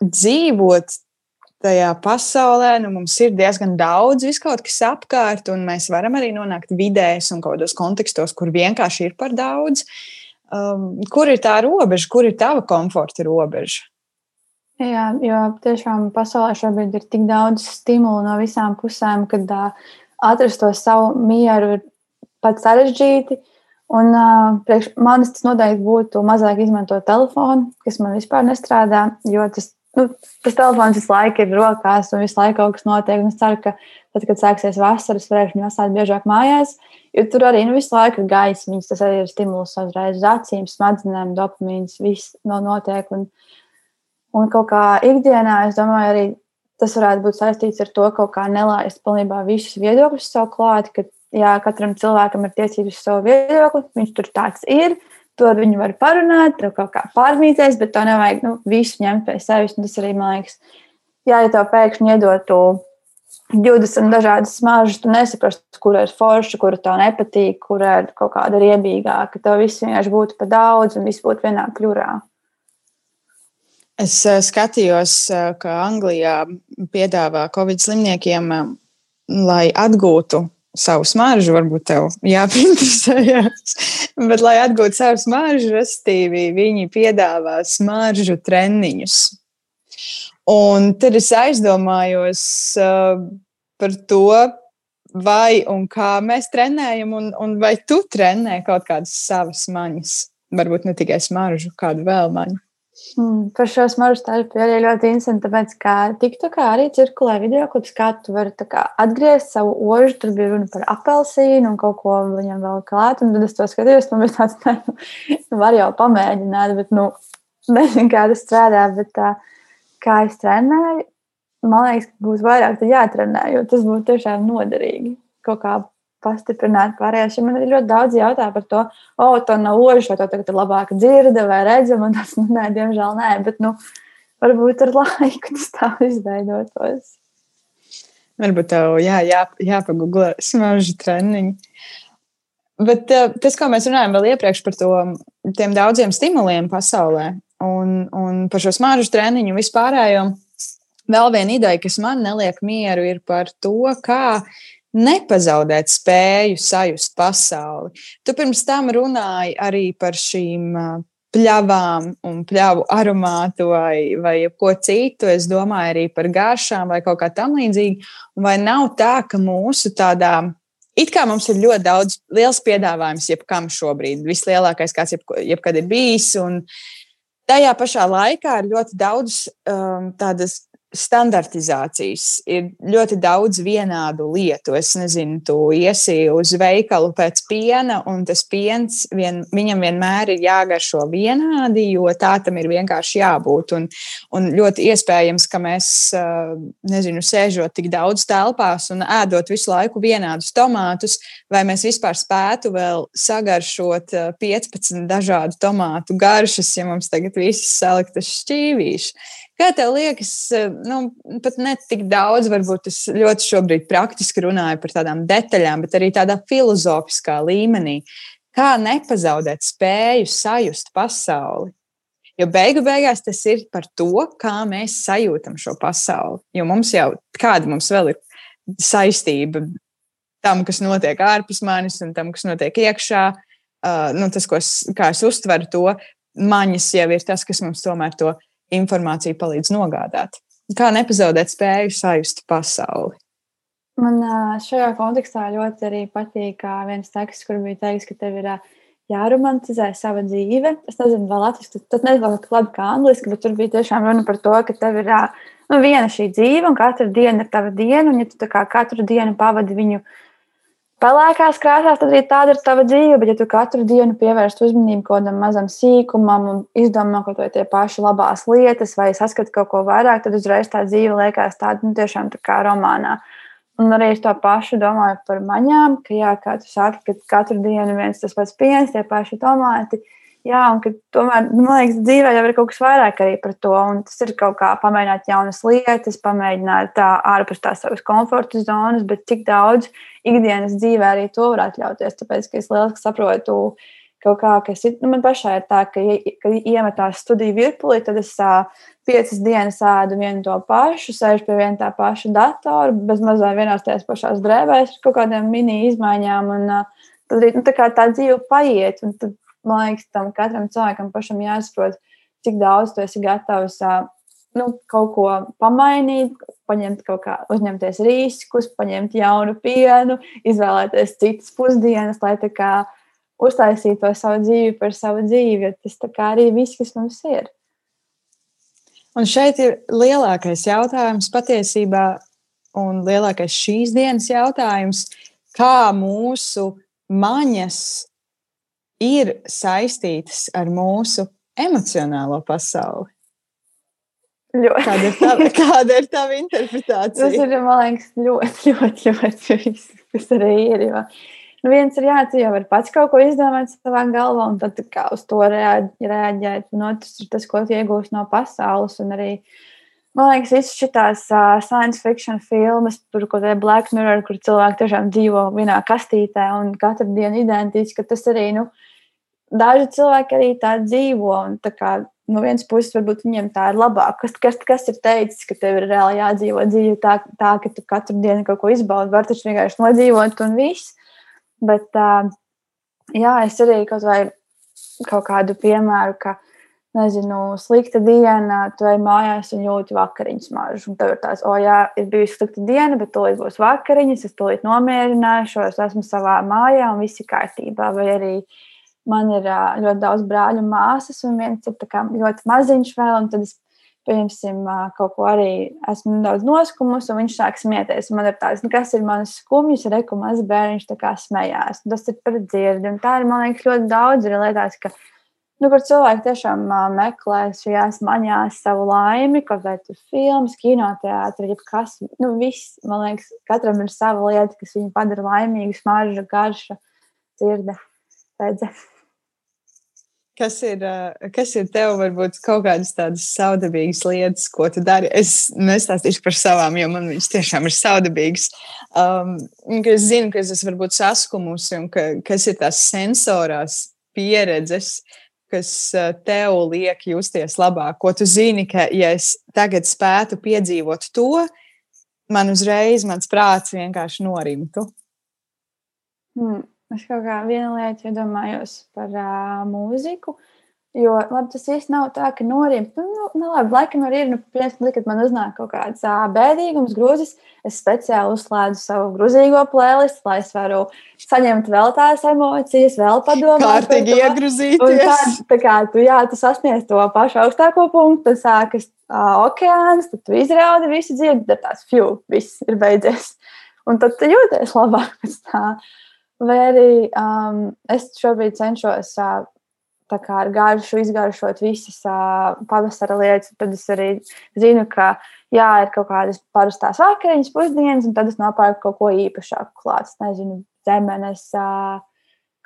dzīvot tajā pasaulē, nu, mums ir diezgan daudz viskaut kas apkārt, un mēs varam arī nonākt vidēs un kaut kādos kontekstos, kur vienkārši ir par daudz. Um, kur ir tā robeža, kur ir tava komforta robeža? Jā, jo tiešām pasaulē šobrīd ir tik daudz stimulu no visām pusēm, kad uh, atrast to savu mieru ir pat sarežģīti. Un uh, priekš manis tas noteikti būtu mazāk izmantot telefonu, kas man vispār nestrādā, jo tas, nu, tas telefons visu laiku ir rokās un visu laiku kaut kas notiek. Es ceru, ka tad, kad sāksies vasaras, varēšu viņu atstāt biežāk mājās, jo tur arī nu, visu laiku ir gaismiņas, tas arī ir stimuls uzreiz uz acīm, smadzenēm, dopamīns, viss no notiek. Un, un kaut kā ikdienā, es domāju, arī tas varētu būt saistīts ar to, ka kaut kā nelaist pilnībā visus viedokļus sev klāt, ka jā, katram cilvēkam ir tiesības savu viedokli, viņš tur tāds ir. To viņi var parunāt, to kaut kā pārmīties, bet to nevajag nu, visu ņemt pie sevis. Tas arī man liekas, jā, ja tev pēkšņi iedotu 20 dažādas smaržas, tu nesaprastu, kur ir forša, kura tev nepatīk, kur ir kaut kāda riebīgāka. Tev viss vienkārši būtu pa daudz un viss būtu vienā kļurā. Es eh, skatījos, eh, ka Anglijā piedāvā Covid slimniekiem, eh, lai atgūtu savu smaržu, varbūt tev jāpinteresējas. Bet, lai atgūtu savu smaržu, restīvi, viņi piedāvā smaržu treniņus. Un tad es aizdomājos uh, par to, vai un kā mēs trenējam, un, un vai tu trenē kaut kādas savas maņas. Varbūt ne tikai smaržu, kādu vēl maņu. Mm, par šo smaržu starpu arī ļoti interesanti, tāpēc, ka TikTokā arī cirkulē video klips, kā tu vari kā, atgriezt savu ožu. Tur bija runa par apelsīnu un kaut ko viņam vēl klāt. Un tad es to skatījos, man bija tāds, ne, nu, var jau pamēģināt, bet, nu, nezinu, kā tas strādā. Bet, tā, kā es trenēju, man liekas, būs vairāk jātrenē, jo tas būtu tiešām noderīgi. Kaut kā pastiprināt pārējās. Man ir ļoti daudz jautājumu par to, o, oh, to nav ožs, vai to tagad ir labāk dzirde vai redzama, un tas, nu, nē, diemžēl nē, bet, nu, varbūt ar laiku tas tā izveidotos. Varbūt tev jā, jā, jāpagūgla smaržu treniņi. Bet uh, tas, ko mēs runājam vēl iepriekš par to, tiem daudziem stimuliem pasaulē un, un par šo smaržu treniņu vispārējo, vēl viena ideja, kas man neliek mieru, ir par to, kā nepazaudēt spēju sajust pasauli. Tu pirms tam runāji arī par šīm pļavām un pļavu aromātu vai, vai ko citu. Es domāju arī par garšām vai kaut kā tam līdzīga. Vai nav tā, ka mūsu tādā. It kā mums ir ļoti daudz liels piedāvājums, jebkam šobrīd, vislielākais, kāds jeb, jebkad ir bijis. Un tajā pašā laikā ir ļoti daudz um, tādas standartizācijas. Ir ļoti daudz vienādu lietu. Es nezinu, tu iesi uz veikalu pēc piena, un tas piens vien, viņam vienmēr ir jāgaršo vienādi, jo tā tam ir vienkārši jābūt. Un, un ļoti iespējams, ka mēs, nezinu, sēžot tik daudz telpās un ēdot visu laiku vienādus tomātus, vai mēs vispār spētu vēl sagaršot 15 dažādu tomātu garšas, ja mums tagad viss saliktas šķīvīši. Kā tev liekas, eh, nu, pat ne tik daudz, varbūt es ļoti šobrīd praktiski runāju par tādām detaļām, bet arī tādā filozofiskā līmenī. Kā nepazaudēt spēju sajust pasauli? Jo beigu beigās tas ir par to, kā mēs sajūtam šo pasauli. Jo mums jau kāda mums vēl ir saistība tam, kas notiek ārpus manis un tam, kas notiek iekšā. Uh, nu, tas, es, kā es uztveru to, maņas jau ir tas, kas mums tomēr to informācija palīdz nogādāt. Kā nepazaudēt spēju sajust pasauli? Man šajā kontekstā ļoti arī patīk viens teksts, kur bija teikts, ka tev ir jāromantizē sava dzīve. Es nezinu, vai latviešu tas nezinu, tik labi kā angliski, bet tur bija tiešām runa par to, ka tev ir nu, viena šī dzīve un katra diena ir tava diena, un ja tu katru dienu pavadi viņu pelēkās krāsās, tad arī tāda ir tava dzīve. Bet, ja tu katru dienu pievērst uzmanību kaut kādam mazam sīkumam un izdomā kaut ko tie paši labās lietas, vai saskati kaut ko vairāk, tad uzreiz tā dzīve liekas tāda nu, tiešām tā kā romānā. Un arī es to pašu domāju par maņām, ka, jā, kā tu saki, ka katru dienu viens tas pats piens, tie paši tomāti. Jā, un ka tomēr, nu, man liekas, dzīvē jau ir kaut kas vairāk arī par to. Un tas ir kaut kā pamēģināt jaunas lietas, pamēģināt tā ārpus tās savas komforta zonas, bet cik daudz ikdienas dzīvē arī to var atļauties. Tāpēc, ka es lieliski saprotu, kaut kā, kas ir, nu, man pašai ir tā, ka, kad iemetās studiju virpulī, tad es uh, piecas dienas ēdu vienu to pašu, sēžu pie viena tā paša datora, bez mazā vienās tajās pašās drēbēs, ar kaut kādiem mini izmaiņām. Un, uh, tad arī nu, tā, tā dzīve paiet. Tad, man liekas, tam katram cilvēkam pašam jāsaprot, cik daudz tu esi gatavs. Nu, kaut ko pamainīt, paņemt kaut kā, uzņemties riskus, paņemt jaunu pienu, izvēlēties citas pusdienas, lai tā kā uztaisītu to savu dzīvi par savu dzīvi. Tas tā kā arī viss, kas mums ir. Un šeit ir lielākais jautājums patiesībā, un lielākais šīs dienas jautājums, kā mūsu maņas ir saistītas ar mūsu emocionālo pasauli. Ļoti. Kāda ir tava, kāda ir tava interpretācija? Tas ir, man liekas, ļoti, ļoti, ļoti viss, kas arī ir. Jo. Nu, viens ir jāatcer, jau var pats kaut ko izdomāt savā galvā, un tad kā uz to reaģēt. Un otrs ir tas, ko tu iegūsi no pasaules. Un arī, man liekas, visas šīs uh, science fiction filmas, tur kaut kādā Black Mirror, kur cilvēki tiešām dzīvo vienā kastītē un katru dienu identiski, ka tas arī, nu, daži cilvēki arī tā dzīvo. Un tā kā no vienas puses, varbūt viņiem tā ir labāk. Kas, kas, kas ir teicis, ka tev ir reāli jādzīvo dzīve tā, tā ka tu katru dienu kaut ko izbaudi, var taču vienkārši nodzīvot un viss. Bet, uh, jā, es arī kaut vai kaut kādu piemēru, ka, nezinu, slikta diena, tu ej mājās un jūti vakariņas mažu. Un tev ir tāds, o jā, ir bijusi slikta diena, bet tūlīt būs vakariņas, es tūlīt nomierināšos, esmu savā mājā un viss ir kārtībā. Vai arī uh, Man ir ļoti daudz brāļu un māsas, un viens ir ļoti maziņš vēl, un tad es, pieņemsim, kaut ko arī esmu nedaudz noskumusi, un viņš sāk smieties. Man ir tāds, nu, kas ir mans skumjas, reku maz bērniņš tā kā smējās. Tas ir par dzirdi, un tā ir, man liekas, ļoti daudz arī lietās, ka, nu, kur cilvēki tiešām meklē šajās maņās savu laimi, kaut vai tur filmas, kinoteātri, jebkas, nu, viss, man liekas, katram ir sava lieta, kas viņu padara laimīgu, smarža, garša, dzirde, redzes. Kas ir, kas ir tev, varbūt kaut kādas tādas saudabīgas lietas, ko tu dari? Es nestāstīšu par savām, jo man viņas tiešām ir saudabīgas. Um, es zinu, ka es esmu varbūt saskumusi un ka, kas ir tās sensorās pieredzes, kas tev liek justies labāk. Ko tu zini, ka ja es tagad spētu piedzīvot to, man uzreiz mans prāts vienkārši norimtu. Hmm. Es kaut kā vienu lietu iedomājos par uh, mūziku. Jo labi, tas īsti nav tā, ka norimst. Nu, nu, nu, labi, laikam arī ir, nu, piemēram, kad man uznāk kaut kāds ā, bēdīgums, grūzis. Es speciāli uzslēdzu savu grūzīgo plēlistu, lai es varu saņemt vēl tās emocijas, vēl padomāt. Kārtīgi iegrūzīties. Tā, tā kā tu, jā, tu sasniedz to pašu augstāko punktu, tad sākas uh, okeāns, tad tu izraudi visu dzīvi, tad tās fju, viss ir beidzies. Un tad tu jūties labāk pēc tā. Vai arī um, es šobrīd cenšos. Uh, ar garšu izgaršot visas uh, pavasara lietas. Tad es arī zinu, ka jā, ir kaut kādas parastās vakariņas, pusdienas, un tad es nopērku kaut ko īpašāku klāt. Es nezinu, zemenes. Uh,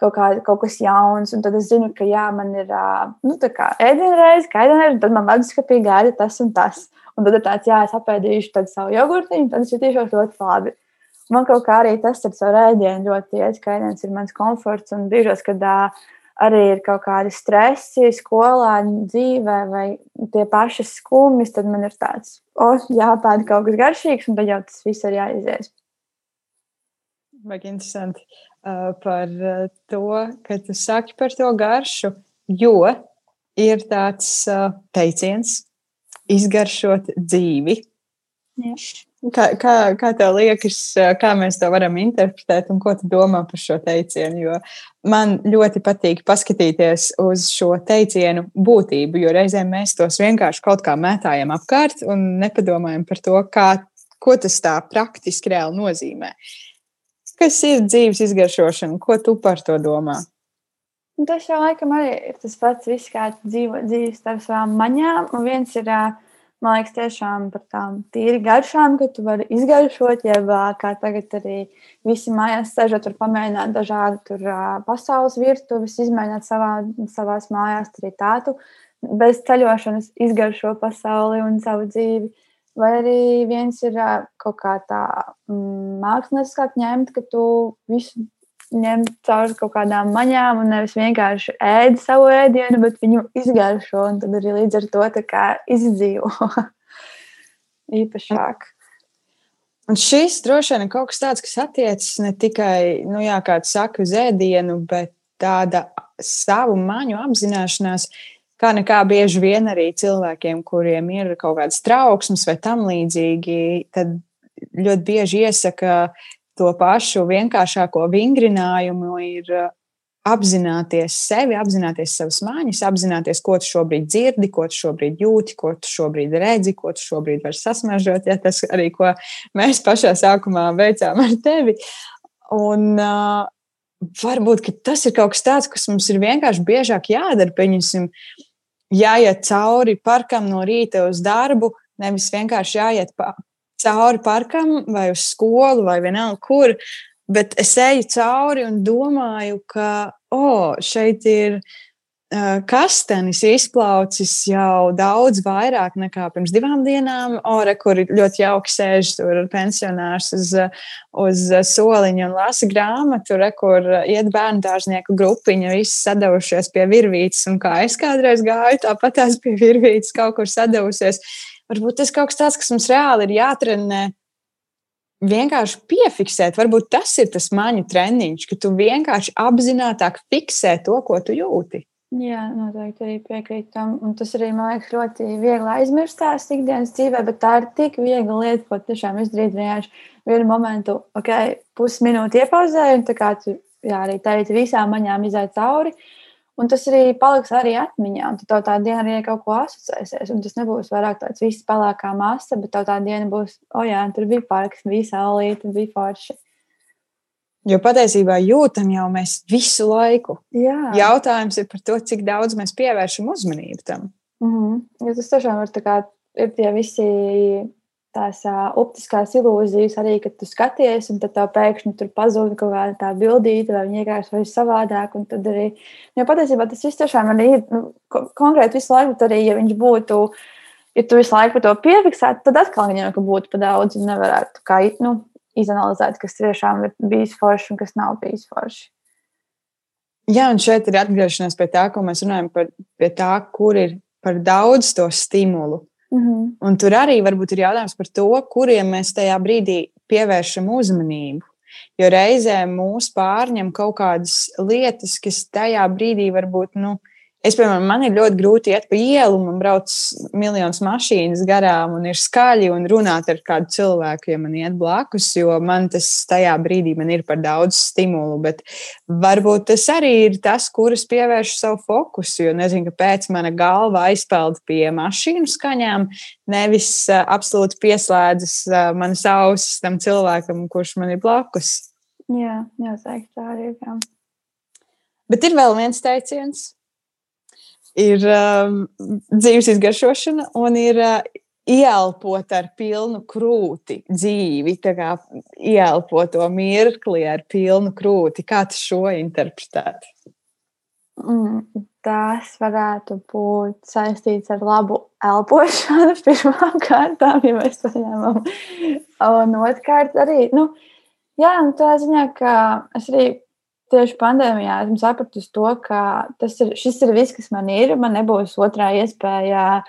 Kaut, kā, kaut kas jauns, un tad es zinu, ka jā, man ir nu, ēdienreize, kā ēdienreize, tad man leduskapī gāja tas un tas. Un tad ir tāds, jā, es apēdīšu savu jogurtiņu, tad es jutīšos ļoti labi. Man kaut kā arī tas ar savu ēdienu ļoti iet, ka ēdiens ir mans komforts, un brīžos, kad uh, arī ir kaut kādi stresi skolā, dzīvē, vai tie paši skumjas, tad man ir tāds, o, oh, jāpēta kaut kas garšīgs, un tad jau tas viss ir jāizies. Vajag interesanti uh, par uh, to, ka tu saki par to garšu, jo ir tāds uh, teiciens izgaršot dzīvi. Jā. Kā, kā, kā tev liekas, kā mēs to varam interpretēt un ko tu domā par šo teicienu? Jo man ļoti patīk paskatīties uz šo teicienu būtību, jo reizēm mēs tos vienkārši kaut kā mētājam apkārt un nepadomājam par to, kā, ko tas tā praktiski reāli nozīmē. Kas ir dzīves izgaršošana? Ko tu par to domā? Tas jau laikam arī ir tas pats, viss, kā dzīvo dzīves ar savām maņām. Un viens ir uh, man liekas, tiešām par tām tīri garšām, ka tu vari izgaršot, jeb kā tagad arī visi mājās sēžot, var pamēģināt dažādu tur, pasaules virtuves, izmēģināt savā, savās mājās, arī tādu bez ceļošanas izgaršo pasauli un savu dzīvi. Vai arī viens ir kaut kā tā mm, mākslinieckāk ņemt, ka tu visu ņemt cauri kaut kādām maņām un nevis vienkārši ēd savu ēdienu, bet viņu izgaršo un tad arī līdz ar to izdzīvo īpašāk. Un šis droši vien ir kaut kas tāds, kas attiecas ne tikai, nu, jā, kā tu saki, uz ēdienu, bet tāda savu maņu apzināšanās, kā nekā bieži vien arī cilvēkiem, kuriem ir kaut kādas trauksmes vai tam līdzīgi, tad ļoti bieži iesaka to pašu vienkāršāko vingrinājumu ir uh, apzināties sevi, apzināties savas mājas, apzināties, ko tu šobrīd dzirdi, ko tu šobrīd jūti, ko tu šobrīd redzi, ko tu šobrīd vari sasmažot. Ja, tas arī, ko mēs pašā sākumā veicām ar tevi. Un, uh, varbūt tas ir kaut kas tāds, kas mums ir vienkārši biežāk jādara. Pieņemsim, jāiet cauri parkam no rīta uz darbu, nevis vienkārši jāiet pa, cauri parkam vai uz skolu vai vienalga kur. Bet es eju cauri un domāju, ka oh, šeit ir uh, kastanis izplaucis jau daudz vairāk nekā pirms divām dienām. Ore, kur ļoti jauki sēž tur pensionārs uz, uz soliņa un lasa grāmatu, re, kur iet bērnu dārznieku grupiņa, visi sadavušies pie virvītes. Un kā es kādreiz gāju, tāpat tās pie virvītes kaut kur sadavusies varbūt tas kaut kas tāds, kas mums reāli ir jātrenē. Vienkārši piefiksēt, varbūt tas ir tas maņu treniņš, ka tu vienkārši apzināti fiksē to, ko tu jūti. Jā, noteikti arī piekrītu tam. Un tas arī man liekas ļoti viegli aizmirstās ikdienas dzīvē, bet tā ir tik viegla lieta, ko tiešām izdarīt vienkārši vienu momentu, ok, pusminūti iepauzēju, un tā kā tu jā, arī teici, visām maņām iziet cauri. Uh, Un tas arī paliks arī atmiņā. Un tad tā diena arī kaut ko asociēsies. Un tas nebūs vairāk tāds viss pelēkā masa, bet tā diena būs, o oh, jā, tur bija parks, bija saulīte, bija forši. Jo patiesībā jūtam jau mēs visu laiku. Jā. Jautājums ir par to, cik daudz mēs pievēršam uzmanību tam. Mm -hmm. Jo tas tiešām ir, kā, ir tie visi tās uh, optiskās ilūzijas arī, kad tu skaties, un tad pēkšņi tur pazūd kaut kāda tā bildīte, vai viņa vienkārši vai savādāk. Tad arī, jo patiesībā tas viss tiešām ir nu, konkrēti visu laiku, arī, ja viņš būtu, ja tu visu laiku to piefiksētu, tad atkal viņam būtu pa daudz un nevarētu kā, nu, izanalizēt, kas tiešām ir bijis forši un kas nav bijis forši. Jā, un šeit ir atgriešanās pie tā, ko mēs runājam par tā, kur ir par daudz to stimulu -hmm. Un tur arī varbūt ir jautājums par to, kuriem mēs tajā brīdī pievēršam uzmanību. Jo reizēm mūs pārņem kaut kādas lietas, kas tajā brīdī varbūt nu, Es, piemēram, man ir ļoti grūti iet pa ielu, man brauc miljonus mašīnas garām, un ir skaļi un runāt ar kādu cilvēku, ja man iet blakus, jo man tas tajā brīdī man ir par daudz stimulu. Bet varbūt tas arī ir tas, kuras pievērš savu fokusu, jo nezinu, kāpēc mana galva aizpeld pie mašīnu skaņām, nevis uh, absolūti pieslēdzas uh, manas ausis tam cilvēkam, kurš man ir blakus. Jā, jāsaka, tā arī ir. Bet ir vēl viens teiciens ir um, dzīves izgaršošana un ir uh, ieelpot ar pilnu krūti dzīvi, kā ieelpot to mirkli ar pilnu krūti. Kā tu šo interpretētu? Mm, tas varētu būt saistīts ar labu elpošanu pirmām kārtām, ja mēs to ņemam. Un otrkārt arī, nu, jā, nu, tā ziņā, ka es arī tieši pandēmijā esmu sapratusi to, ka tas ir, ir viss, kas man ir. Man nebūs otrā iespēja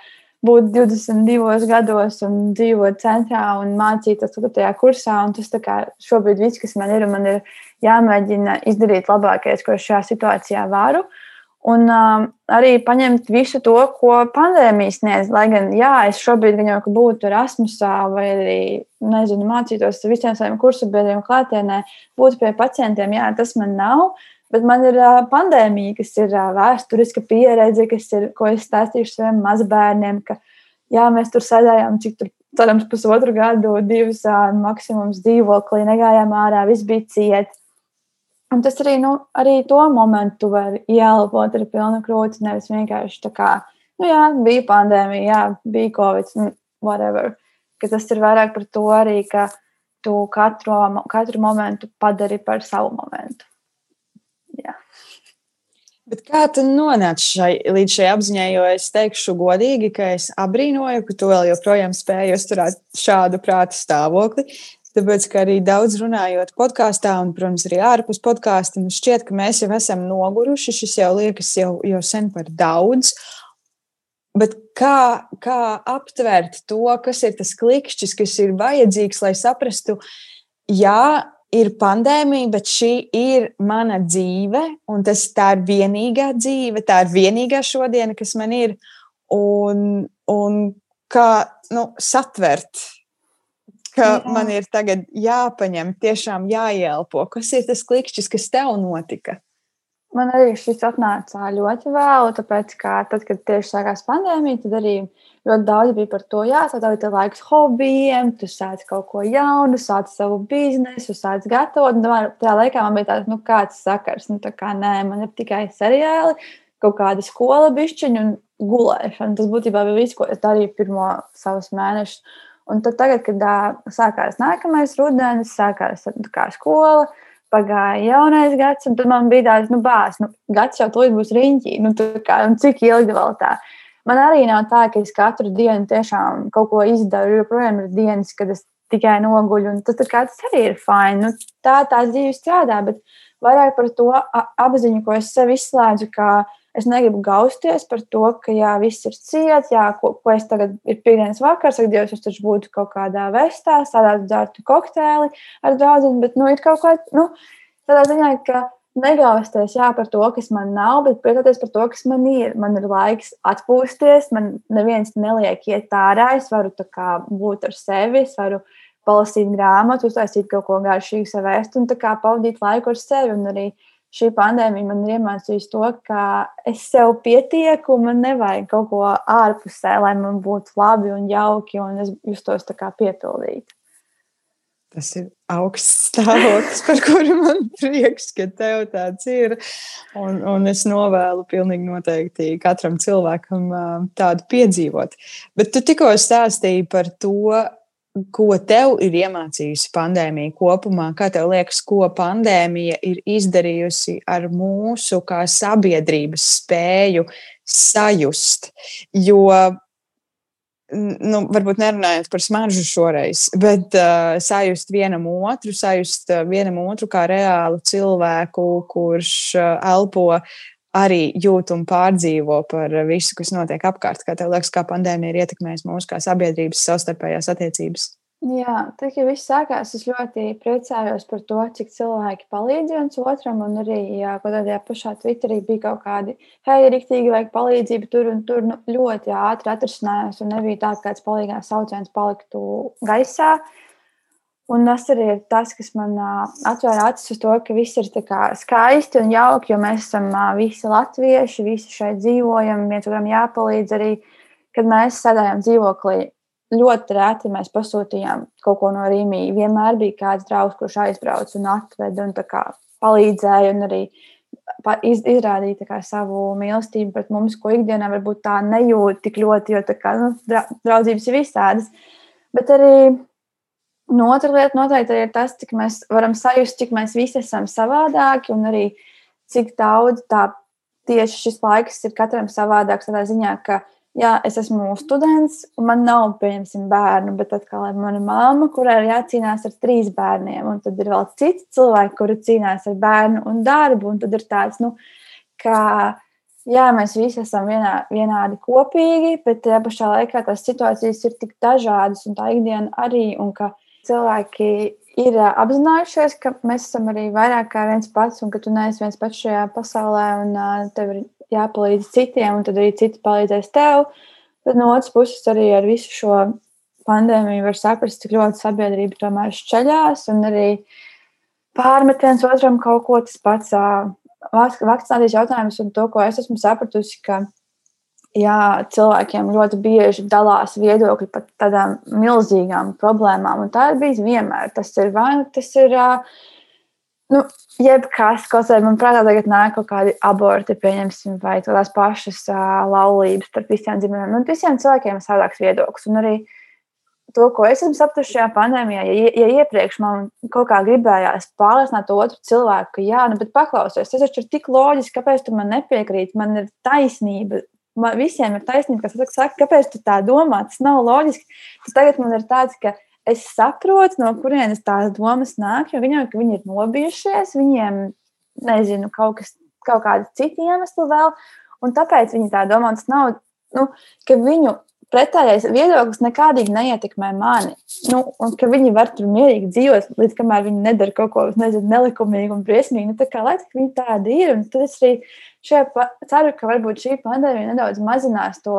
būt 22 gados un dzīvot centrā un mācīties 4. kursā. Tas kā, šobrīd viss, kas man ir, un man ir jāmēģina izdarīt labākais, ko šajā situācijā varu. Uh, Un um, arī paņemt visu to, ko pandēmija sniedz. Lai gan, jā, es šobrīd gan jau būtu Erasmusā vai arī, nezinu, mācītos visiem saviem kursabiedriem klātienē, būtu pie pacientiem, jā, tas man nav. Bet man ir uh, pandēmija, kas ir uh, vēsturiska pieredze, kas ir, ko es stāstīju saviem mazbērniem, ka jā, mēs tur sēdējām, cik tur, cerams, pusotru gadu, divus uh, maksimums dzīvoklī, negājām ārā, viss bija ciet. Un tas arī, nu, arī to momentu var ieelpot ar pilnu krūti, nevis vienkārši tā kā, nu jā, bija pandēmija, jā, bija covid, nu, whatever. Ka tas ir vairāk par to arī, ka tu katru, katru momentu padari par savu momentu. Jā. Bet kā tu nonāci šai, līdz šai apziņai? Jo es teikšu godīgi, ka es abrīnoju, ka tu vēl joprojām spēji uzturēt šādu prāta stāvokli. Tāpēc, ka arī daudz runājot podkāstā, un, protams, arī ārpus podkāsta, mums šķiet, ka mēs jau esam noguruši. Šis jau liekas jau, jau sen par daudz. Bet kā, kā aptvert to, kas ir tas klikšķis, kas ir vajadzīgs, lai saprastu, jā, ir pandēmija, bet šī ir mana dzīve, un tas tā ir vienīgā dzīve, tā ir vienīgā šodiena, kas man ir. Un, un kā nu, satvert ka Jā. man ir tagad jāpaņem, tiešām jāielpo. Kas ir tas klikšķis, kas tev notika? Man arī šis atnāca ļoti vēlu, tāpēc, ka tad, kad tieši sākās pandēmija, tad arī ļoti daudz bija par to, jā, tā ir laiks hobijiem, tu sāc kaut ko jaunu, sāc savu biznesu, sāc gatavot. Un tajā laikā man bija tāds, nu, kāds sakars, nu, tā kā nē, man ir tikai seriāli, kaut kāda skola bišķiņa un gulēšana. Tas būtībā bija viss, ko es darīju pirmo savus mēnešus. Un tad, tagad, kad uh, sākās nākamais rudenis, sākās kā, skola, pagāja jaunais gads, un tad man bija tāds, nu, bāz, nu, gads jau tūlīt būs riņķī, nu, kā, un cik ilgi vēl tā. Man arī nav tā, ka es katru dienu tiešām kaut ko izdaru, jo projām ir dienas, kad es tikai noguļu, un tas, tas arī ir fini. Nu, tā tā dzīve strādā, bet vairāk par to apziņu, ko es sev izslēdzu, ka Es negribu gausties par to, ka jā, viss ir ciets, jā, ko, ko es tagad ir piekdienas vakars, ak, Dievs, es taču būtu kaut kādā vestā, sādātu dzērtu kokteili ar draugiem, bet, nu, ir kaut kā, nu, tādā ziņā, ka negausties jā, par to, kas man nav, bet priecāties par to, kas man ir. Man ir laiks atpūsties, man neviens neliek iet ārā, es varu kā, būt ar sevi, es varu palasīt grāmatu, uztaisīt kaut ko garšīgu sev ēst un pavadīt laiku ar sevi. Un arī šī pandēmija man ir iemācījusi to, ka es sev pietieku, man nevajag kaut ko ārpusē, lai man būtu labi un jauki, un es justos tā kā piepildīta. Tas ir augsts stāvoklis, par kuru man prieks, ka tev tāds ir. Un, un es novēlu pilnīgi noteikti katram cilvēkam tādu piedzīvot. Bet tu tikko stāstīji par to, ko tev ir iemācījusi pandēmija kopumā? Kā tev liekas, ko pandēmija ir izdarījusi ar mūsu kā sabiedrības spēju sajust? Jo, nu, varbūt nerunājot par smaržu šoreiz, bet uh, sajust vienam otru, sajust vienam otru kā reālu cilvēku, kurš uh, elpo arī jūt un pārdzīvo par visu, kas notiek apkārt. Kā tev liekas, kā pandēmija ir ietekmējusi mūsu kā sabiedrības savstarpējās attiecības? Jā, tā kā viss sākās, es ļoti priecājos par to, cik cilvēki palīdz viens otram. Un arī, jā, tādā pašā Twitterī bija kaut kādi, hei, rīktīgi vajag palīdzību tur un tur nu, ļoti ātri atrisinājās. Un nebija tā, ka kāds palīgās sauciens paliktu gaisā. Un tas arī ir tas, kas man atvēra acis uz to, ka viss ir skaisti un jauki, jo mēs esam visi latvieši, visi šeit dzīvojam, viens otram jāpalīdz arī, kad mēs sēdējam dzīvoklī ļoti reti mēs pasūtījām kaut ko no Rīgas. Vienmēr bija kāds draugs, kurš aizbrauca un atveda un palīdzēja un arī iz, izrādīja kā, savu mīlestību pret mums, ko ikdienā varbūt tā nejūt tik ļoti, jo kā, nu, draudzības ir visādas. Bet arī nu, otra lieta noteikti ir tas, cik mēs varam sajust, cik mēs visi esam savādāki un arī cik daudz tā tieši šis laiks ir katram savādāks tādā ziņā, ka jā, es esmu students, un man nav, pieņemsim, bērnu, bet atkal ir mana mamma, kurai ir jācīnās ar trīs bērniem, un tad ir vēl citi cilvēki, kuri cīnās ar bērnu un darbu, un tad ir tāds, nu, ka, jā, mēs visi esam vienā, vienādi kopīgi, bet tajā pašā laikā tās situācijas ir tik dažādas, un tā ikdiena arī, un ka cilvēki ir apzinājušies, ka mēs esam arī vairāk kā viens pats, un ka tu neesi viens pats šajā pasaulē, un tev ir jāpalīdz citiem, un tad arī citi palīdzēs tev. Bet no otras puses, arī ar visu šo pandēmiju var saprast, cik ļoti sabiedrība tomēr šķeļās, un arī pārmetiens otram kaut ko tas pats vakcinācijas jautājums, un to, ko es esmu sapratusi, ka jā, cilvēkiem ļoti bieži dalās viedokļi par tādām milzīgām problēmām, un tā ir bijis vienmēr. Tas ir vai nu tas ir. Nu, jebkas, kaut vai man prātā tagad nāk kaut kādi aborti, pieņemsim, vai tās pašas uh, laulības starp visiem dzimumiem. Nu, visiem cilvēkiem ir savādāks viedoklis. Un arī to, ko es esmu sapratusi šajā pandēmijā, ja, ja iepriekš man kaut kā gribējās pārliecināt otru cilvēku, ka jā, nu, bet paklausies, tas taču ir tik loģiski, kāpēc tu man nepiekrīti, man ir taisnība. Man visiem ir taisnība, kas saka, kāpēc tu tā domā, tas nav loģiski. Tas tagad man ir tāds, ka es saprotu, no kurienes tās domas nāk, jo viņiem, viņi ir nobijušies, viņiem, nezinu, kaut, kas, kaut kādi citi iemesli vēl, un tāpēc viņi tā domā, tas nav, nu, ka viņu pretējais viedoklis nekādīgi neietekmē mani. Nu, un ka viņi var tur mierīgi dzīvot, līdz kamēr viņi nedara kaut ko nezinu, nelikumīgu un briesmīgu. Nu, tā kā lai viņi tādi ir. Un tad es arī šajā, ceru, ka varbūt šī pandēmija nedaudz mazinās to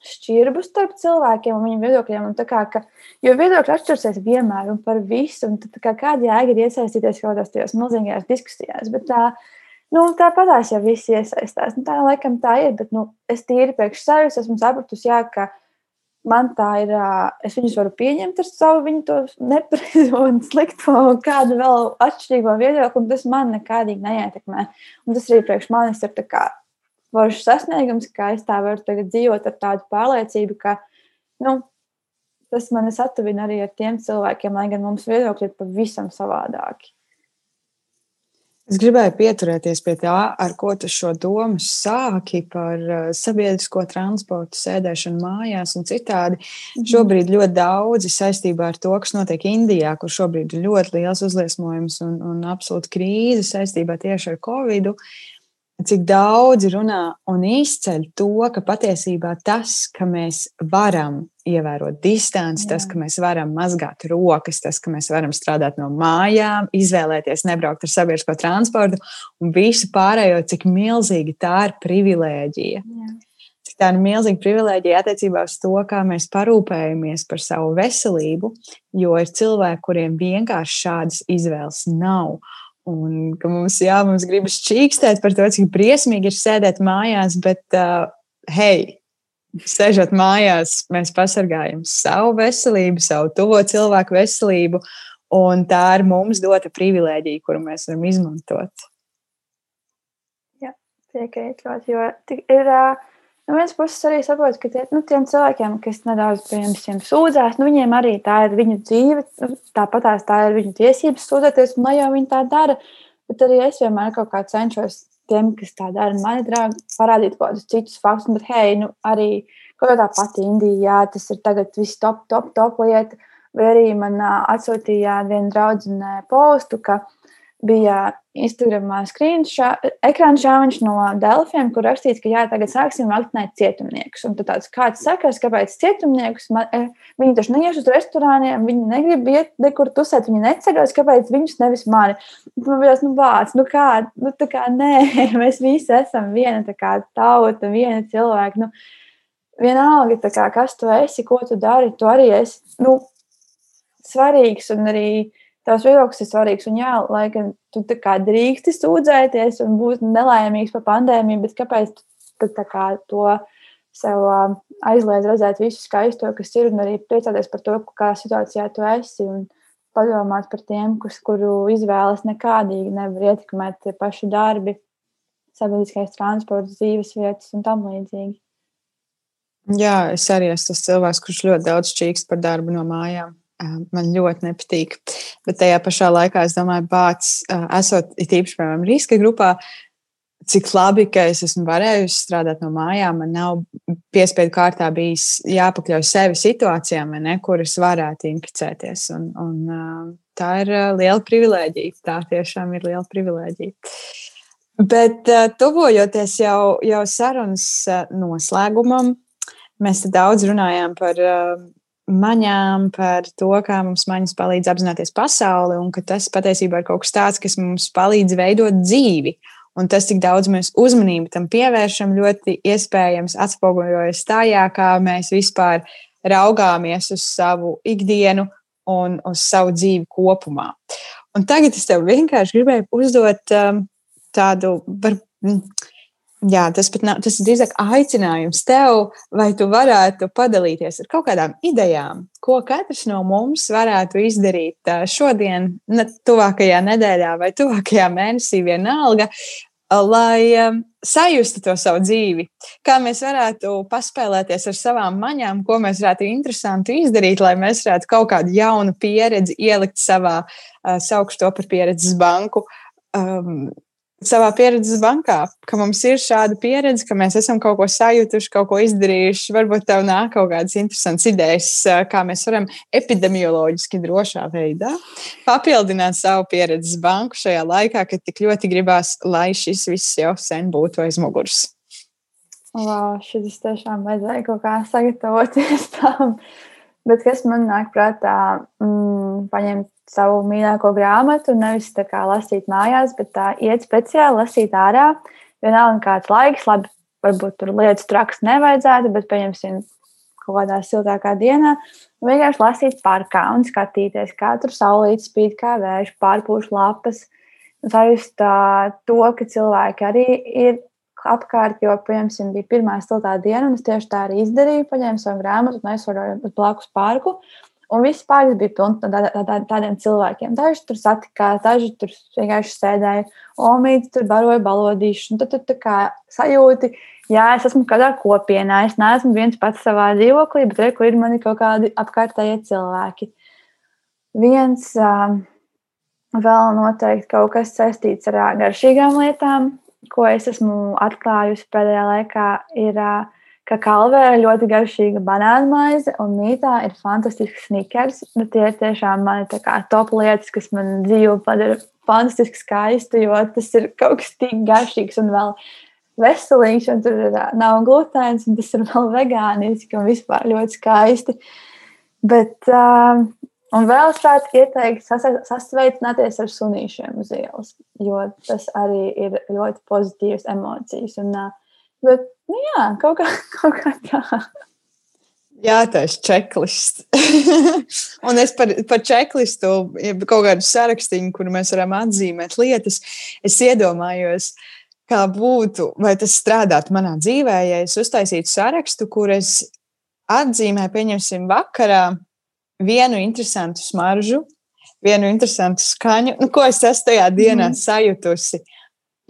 šķirbu starp cilvēkiem un viņu viedokļiem. Un kā, ka, jo viedokļi atšķirsies vienmēr un par visu. Un tad, kā, kāda jēga ir iesaistīties kaut kādās tajās milzīgajās diskusijās. Bet tā, nu, tāpatās jau visi iesaistās. Nu, tā laikam tā ir. Bet nu, es tīri priekš sevis esmu sapratusi, jā, ka man tā ir. Es viņus varu pieņemt ar savu viņu nepareizo un slikto un kādu vēl atšķirīgo viedokli, un tas man nekādīgi neietekmē. Un tas arī priekš manis ir foršs sasniegums, ka es tā varu tagad dzīvot ar tādu pārliecību, ka nu, tas mani satuvina arī ar tiem cilvēkiem, lai gan mums viedokļi ir pavisam savādāki. Es gribēju pieturēties pie tā, ar ko tu šo domu sāki par uh, sabiedrisko transportu, sēdēšanu mājās un citādi. Mm. Šobrīd ļoti daudzi saistībā ar to, kas notiek Indijā, kur šobrīd ir ļoti liels uzliesmojums un, un absolūta krīze saistībā tieši ar Covid. -u cik daudz runā un izceļ to, ka patiesībā tas, ka mēs varam ievērot distanci, Jā. tas, ka mēs varam mazgāt rokas, tas, ka mēs varam strādāt no mājām, izvēlēties nebraukt ar sabiedrisko transportu un visu pārējo, cik milzīgi tā ir privilēģija. Jā. Cik tā ir milzīga privilēģija attiecībā uz to, kā mēs parūpējamies par savu veselību, jo ir cilvēki, kuriem vienkārši šādas izvēles nav. Un ka mums, jā, mums gribas čīkstēt par to, cik briesmīgi ir sēdēt mājās, bet, uh, hei, sēžot mājās, mēs pasargājam savu veselību, savu tuvo cilvēku veselību, un tā ir mums dota privilēģija, kuru mēs varam izmantot. Jā, piekrīt ļoti, jo ir. Uh No vienas puses arī saprotu, ka tie, nu, tiem cilvēkiem, kas nedaudz piemēram sūdzās, nu, viņiem arī tā ir viņu dzīve, nu, tāpat tā ir viņu tiesības sūdzēties, un lai jau viņi tā dara. Bet arī es vienmēr kaut kā cenšos tiem, kas tā dara, mani draugi, parādīt kaut kādus citus faktus. Bet, hei, nu, arī kaut kā tā pati Indija, tas ir tagad viss top, top, top lieta. Vai arī man atsūtīja viena draudzene postu, ka bija Instagramā ekrāna šāviņš no Delfiem, kur rakstīts, ka jā, tagad sāksim vakcinēt cietumniekus. Un tāds kāds sakars, kāpēc cietumniekus, man, eh, viņi taču neies uz restorāniem, viņi negrib iet nekur tusēt, viņi neceļos, kāpēc viņus nevis mani. Man bija nu vārds, nu kā, nu tā kā nē, mēs visi esam viena tā kā tauta, viena cilvēka. Nu, vienalga, kā, kas tu esi, ko tu dari, tu arī esi nu, svarīgs un arī tavs viedoklis ir svarīgs. Un, jā, lai gan tu drīksti sūdzēties un būt nelaimīgs par pandēmiju, bet kāpēc tu kā, to sev aizliedz redzēt visu skaisto, kas ir, un arī priecāties par to, kādā situācijā tu esi. Un padomāt par tiem, kas, kuru izvēles nekādīgi nevar ietekmēt tie paši darbi, sabiedriskais transports, dzīves vietas un tam līdzīgi. Jā, es arī esmu tas cilvēks, kurš ļoti daudz čīkst par darbu no mājām man ļoti nepatīk. Bet tajā pašā laikā es domāju, bācis, esot īpaši, piemēram, riska grupā, cik labi, ka es esmu varējusi strādāt no mājām. Man nav piespiedu kārtā bijis jāpakļauj sevi situācijām, ne, kuras varētu inficēties. Un, un, tā ir liela privilēģija. Tā tiešām ir liela privilēģija. Bet tuvojoties jau, jau sarunas noslēgumam, mēs daudz runājām par maņām, par to, kā mums maņas palīdz apzināties pasauli, un ka tas patiesībā ir kaut kas tāds, kas mums palīdz veidot dzīvi. Un tas, cik daudz mēs uzmanību tam pievēršam, ļoti iespējams atspoguļojas tajā, kā mēs vispār raugāmies uz savu ikdienu un uz savu dzīvi kopumā. Un tagad es tev vienkārši gribēju uzdot um, tādu, var, Jā, tas pat nav, tas ir drīzāk aicinājums tev, vai tu varētu padalīties ar kaut kādām idejām, ko katrs no mums varētu izdarīt šodien, ne, tuvākajā nedēļā vai tuvākajā mēnesī, vienalga, lai sajustu to savu dzīvi. Kā mēs varētu paspēlēties ar savām maņām, ko mēs varētu interesanti izdarīt, lai mēs varētu kaut kādu jaunu pieredzi ielikt savā, saukšu to par pieredzes banku. Um, savā pieredzes bankā, ka mums ir šāda pieredze, ka mēs esam kaut ko sajutuši, kaut ko izdarījuši. Varbūt tev nāk kaut kādas interesantas idejas, kā mēs varam epidemioloģiski drošā veidā papildināt savu pieredzes banku šajā laikā, kad tik ļoti gribās, lai šis viss jau sen būtu aiz muguras. Wow, šis tiešām vajadzēja kaut kā sagatavoties tam. Bet kas man nāk prātā, mm, paņemt savu mīļāko grāmatu, nevis tā kā lasīt mājās, bet tā iet speciāli lasīt ārā. Vienalga, kāds laiks, labi, varbūt tur lietas traks nevajadzētu, bet pieņemsim kaut kādā siltākā dienā. Vienkārši lasīt parkā un skatīties, kā tur saulīt spīd, kā vējš pārpūš lapas. Sajust to, ka cilvēki arī ir apkārt, jo, piemēram, bija pirmā siltā diena, un es tieši tā arī izdarīju. Paņēmu savu grāmatu un aizsvaroju uz blakus parku. Un viss pārējais bija pilns no tā, tā, tā, tādiem cilvēkiem. Daži tur satikās, daži tur vienkārši sēdēja, omīti tur baroja balodīšu. Tad tu tā kā sajūti, jā, es esmu kādā kopienā, es neesmu viens pats savā dzīvoklī, bet re, kur ir mani kaut kādi apkārtējie cilvēki. Viens um, vēl noteikti kaut kas saistīts ar garšīgām lietām, ko es esmu atklājusi pēdējā laikā, ir ka kalvē ir ļoti garšīga banāna maize, un mītā ir fantastisks snikers. Nu, tie ir tiešām mani top lietas, kas man dzīvo padara fantastiski skaistu, jo tas ir kaut kas tik garšīgs un vēl veselīgs, un tur ir, nav glutēns, un tas ir vēl vegāniski un vispār ļoti skaisti. Bet, uh, un vēl es tādu ieteiktu sasveicināties ar sunīšiem uz ielas, jo tas arī ir ļoti pozitīvas emocijas. Un, bet Nu, jā, kaut kā, kaut kā tā. Jā, tas ir checklists. un es par, par checklistu, ja kaut kādu sarakstīnu, kur mēs varam atzīmēt lietas, es iedomājos, kā būtu, vai tas strādātu manā dzīvē, ja es uztaisītu sarakstu, kur es atzīmēju, pieņemsim, vakarā vienu interesantu smaržu, vienu interesantu skaņu, nu, ko es esmu tajā dienā mm. sajutusi.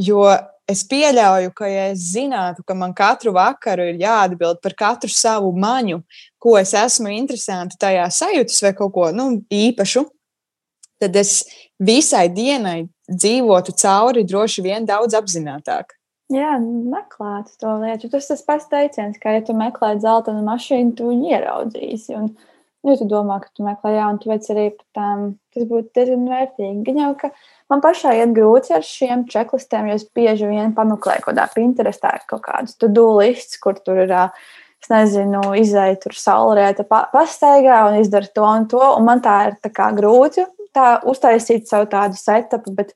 Jo es pieļauju, ka, ja es zinātu, ka man katru vakaru ir jāatbild par katru savu maņu, ko es esmu interesanti tajā sajūtas vai kaut ko nu, īpašu, tad es visai dienai dzīvotu cauri droši vien daudz apzinātāk. Jā, meklēt to lietu. Tas tas pats teiciens, ka, ja tu meklē zeltainu mašīnu, tu viņu ieraudzīsi. Un Jo tu domā, ka tu meklē jaunu, veic arī par tām. Tas būtu diezgan vērtīgi. Gan jau, ka man pašai iet grūti ar šiem checklistiem, jo es bieži vien pameklēju kaut kādā Pinterestā kaut kādus to-do lists, kur tur ir, es nezinu, izēja tur saulrieta pa, pastaigā un izdara to un to. Un man tā ir tā kā grūti tā uztaisīt savu tādu setupu, bet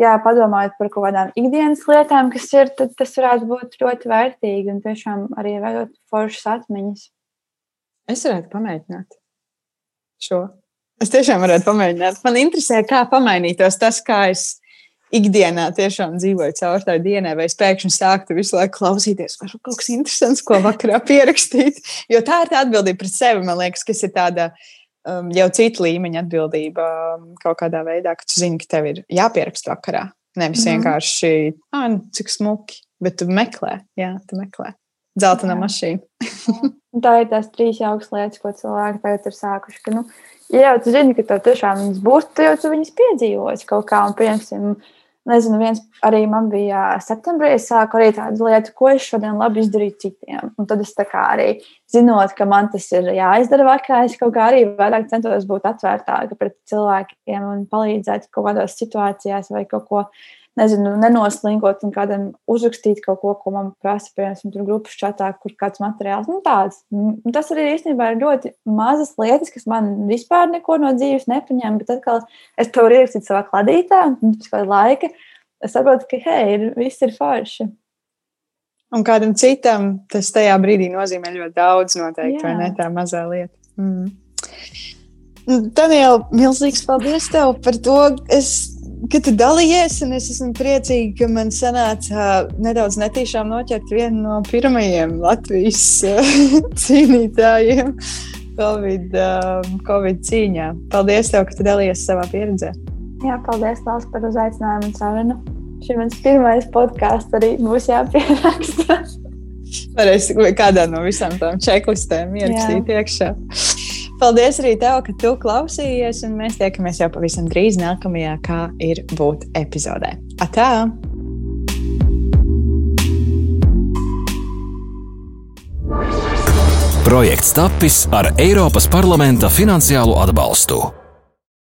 jā, padomājot par kaut kādām ikdienas lietām, kas ir, tad tas varētu būt ļoti vērtīgi un tiešām arī veidot foršas atmiņas. Es varētu pamēģināt šo. Es tiešām varētu pamēģināt. Man interesē, kā pamainītos tas, kā es ikdienā tiešām dzīvoju caur tai dienai, vai es pēkšņi sāktu visu laiku klausīties, vai kaut kas interesants, ko vakarā pierakstīt. Jo tā ir tā atbildība pret sevi, man liekas, kas ir tāda um, jau cita līmeņa atbildība um, kaut kādā veidā, ka tu zini, ka tev ir jāpieraksta vakarā. Nevis mm. vienkārši, ah, cik smuki, bet tu meklē, jā, tu meklē. Zeltainā mašīna. tā ir tās trīs jaukas lietas, ko cilvēki tagad ir sākuši. Ka, nu, ja jau tu zini, ka tev tiešām viņas būs, tad jau tu viņas piedzīvosi kaut kā. Un, piemēram, nezinu, viens arī man bija septembrī, es sāku arī tādu lietu, ko es šodien labi izdarīju citiem. Un tad es tā kā arī zinot, ka man tas ir jāizdara vakarā, es kaut kā arī vairāk centos būt atvērtāka pret cilvēkiem un palīdzēt kaut kādās situācijās vai kaut ko nezinu, nenoslinkot un kādam uzrakstīt kaut ko, ko man prasa, piemēram, tur grupas čatā, kur kāds materiāls. Nu, tāds. Tas arī īstenībā ir ļoti mazas lietas, kas man vispār neko no dzīves nepaņem, bet atkal es to varu ierakstīt savā kladītā, un pēc kāda laika es saprotu, ka, hei, ir, viss ir forši. Un kādam citam tas tajā brīdī nozīmē ļoti daudz, noteikti, Jā. vai ne tā mazā lieta. Mm. Daniela, milzīgs paldies tev par to. Es ka tu dalījies, un es esmu priecīga, ka man sanāca nedaudz netīšām noķert vienu no pirmajiem Latvijas cīnītājiem COVID, COVID cīņā. Paldies, tev, ka tu dalījies savā pieredzē. Jā, paldies, Lārs, par uzaicinājumu un sarunu. Šis mans pirmais podkāsts arī būs jāpieraksta. Varēs kādā no visām tām čeklistēm ierakstīt iekšā. Paldies arī tev, ka tu klausījies, un mēs tiekamies jau pavisam drīz nākamajā, kā ir būt epizodē. Atā! Projekts tapis ar Eiropas parlamenta finansiālo atbalstu.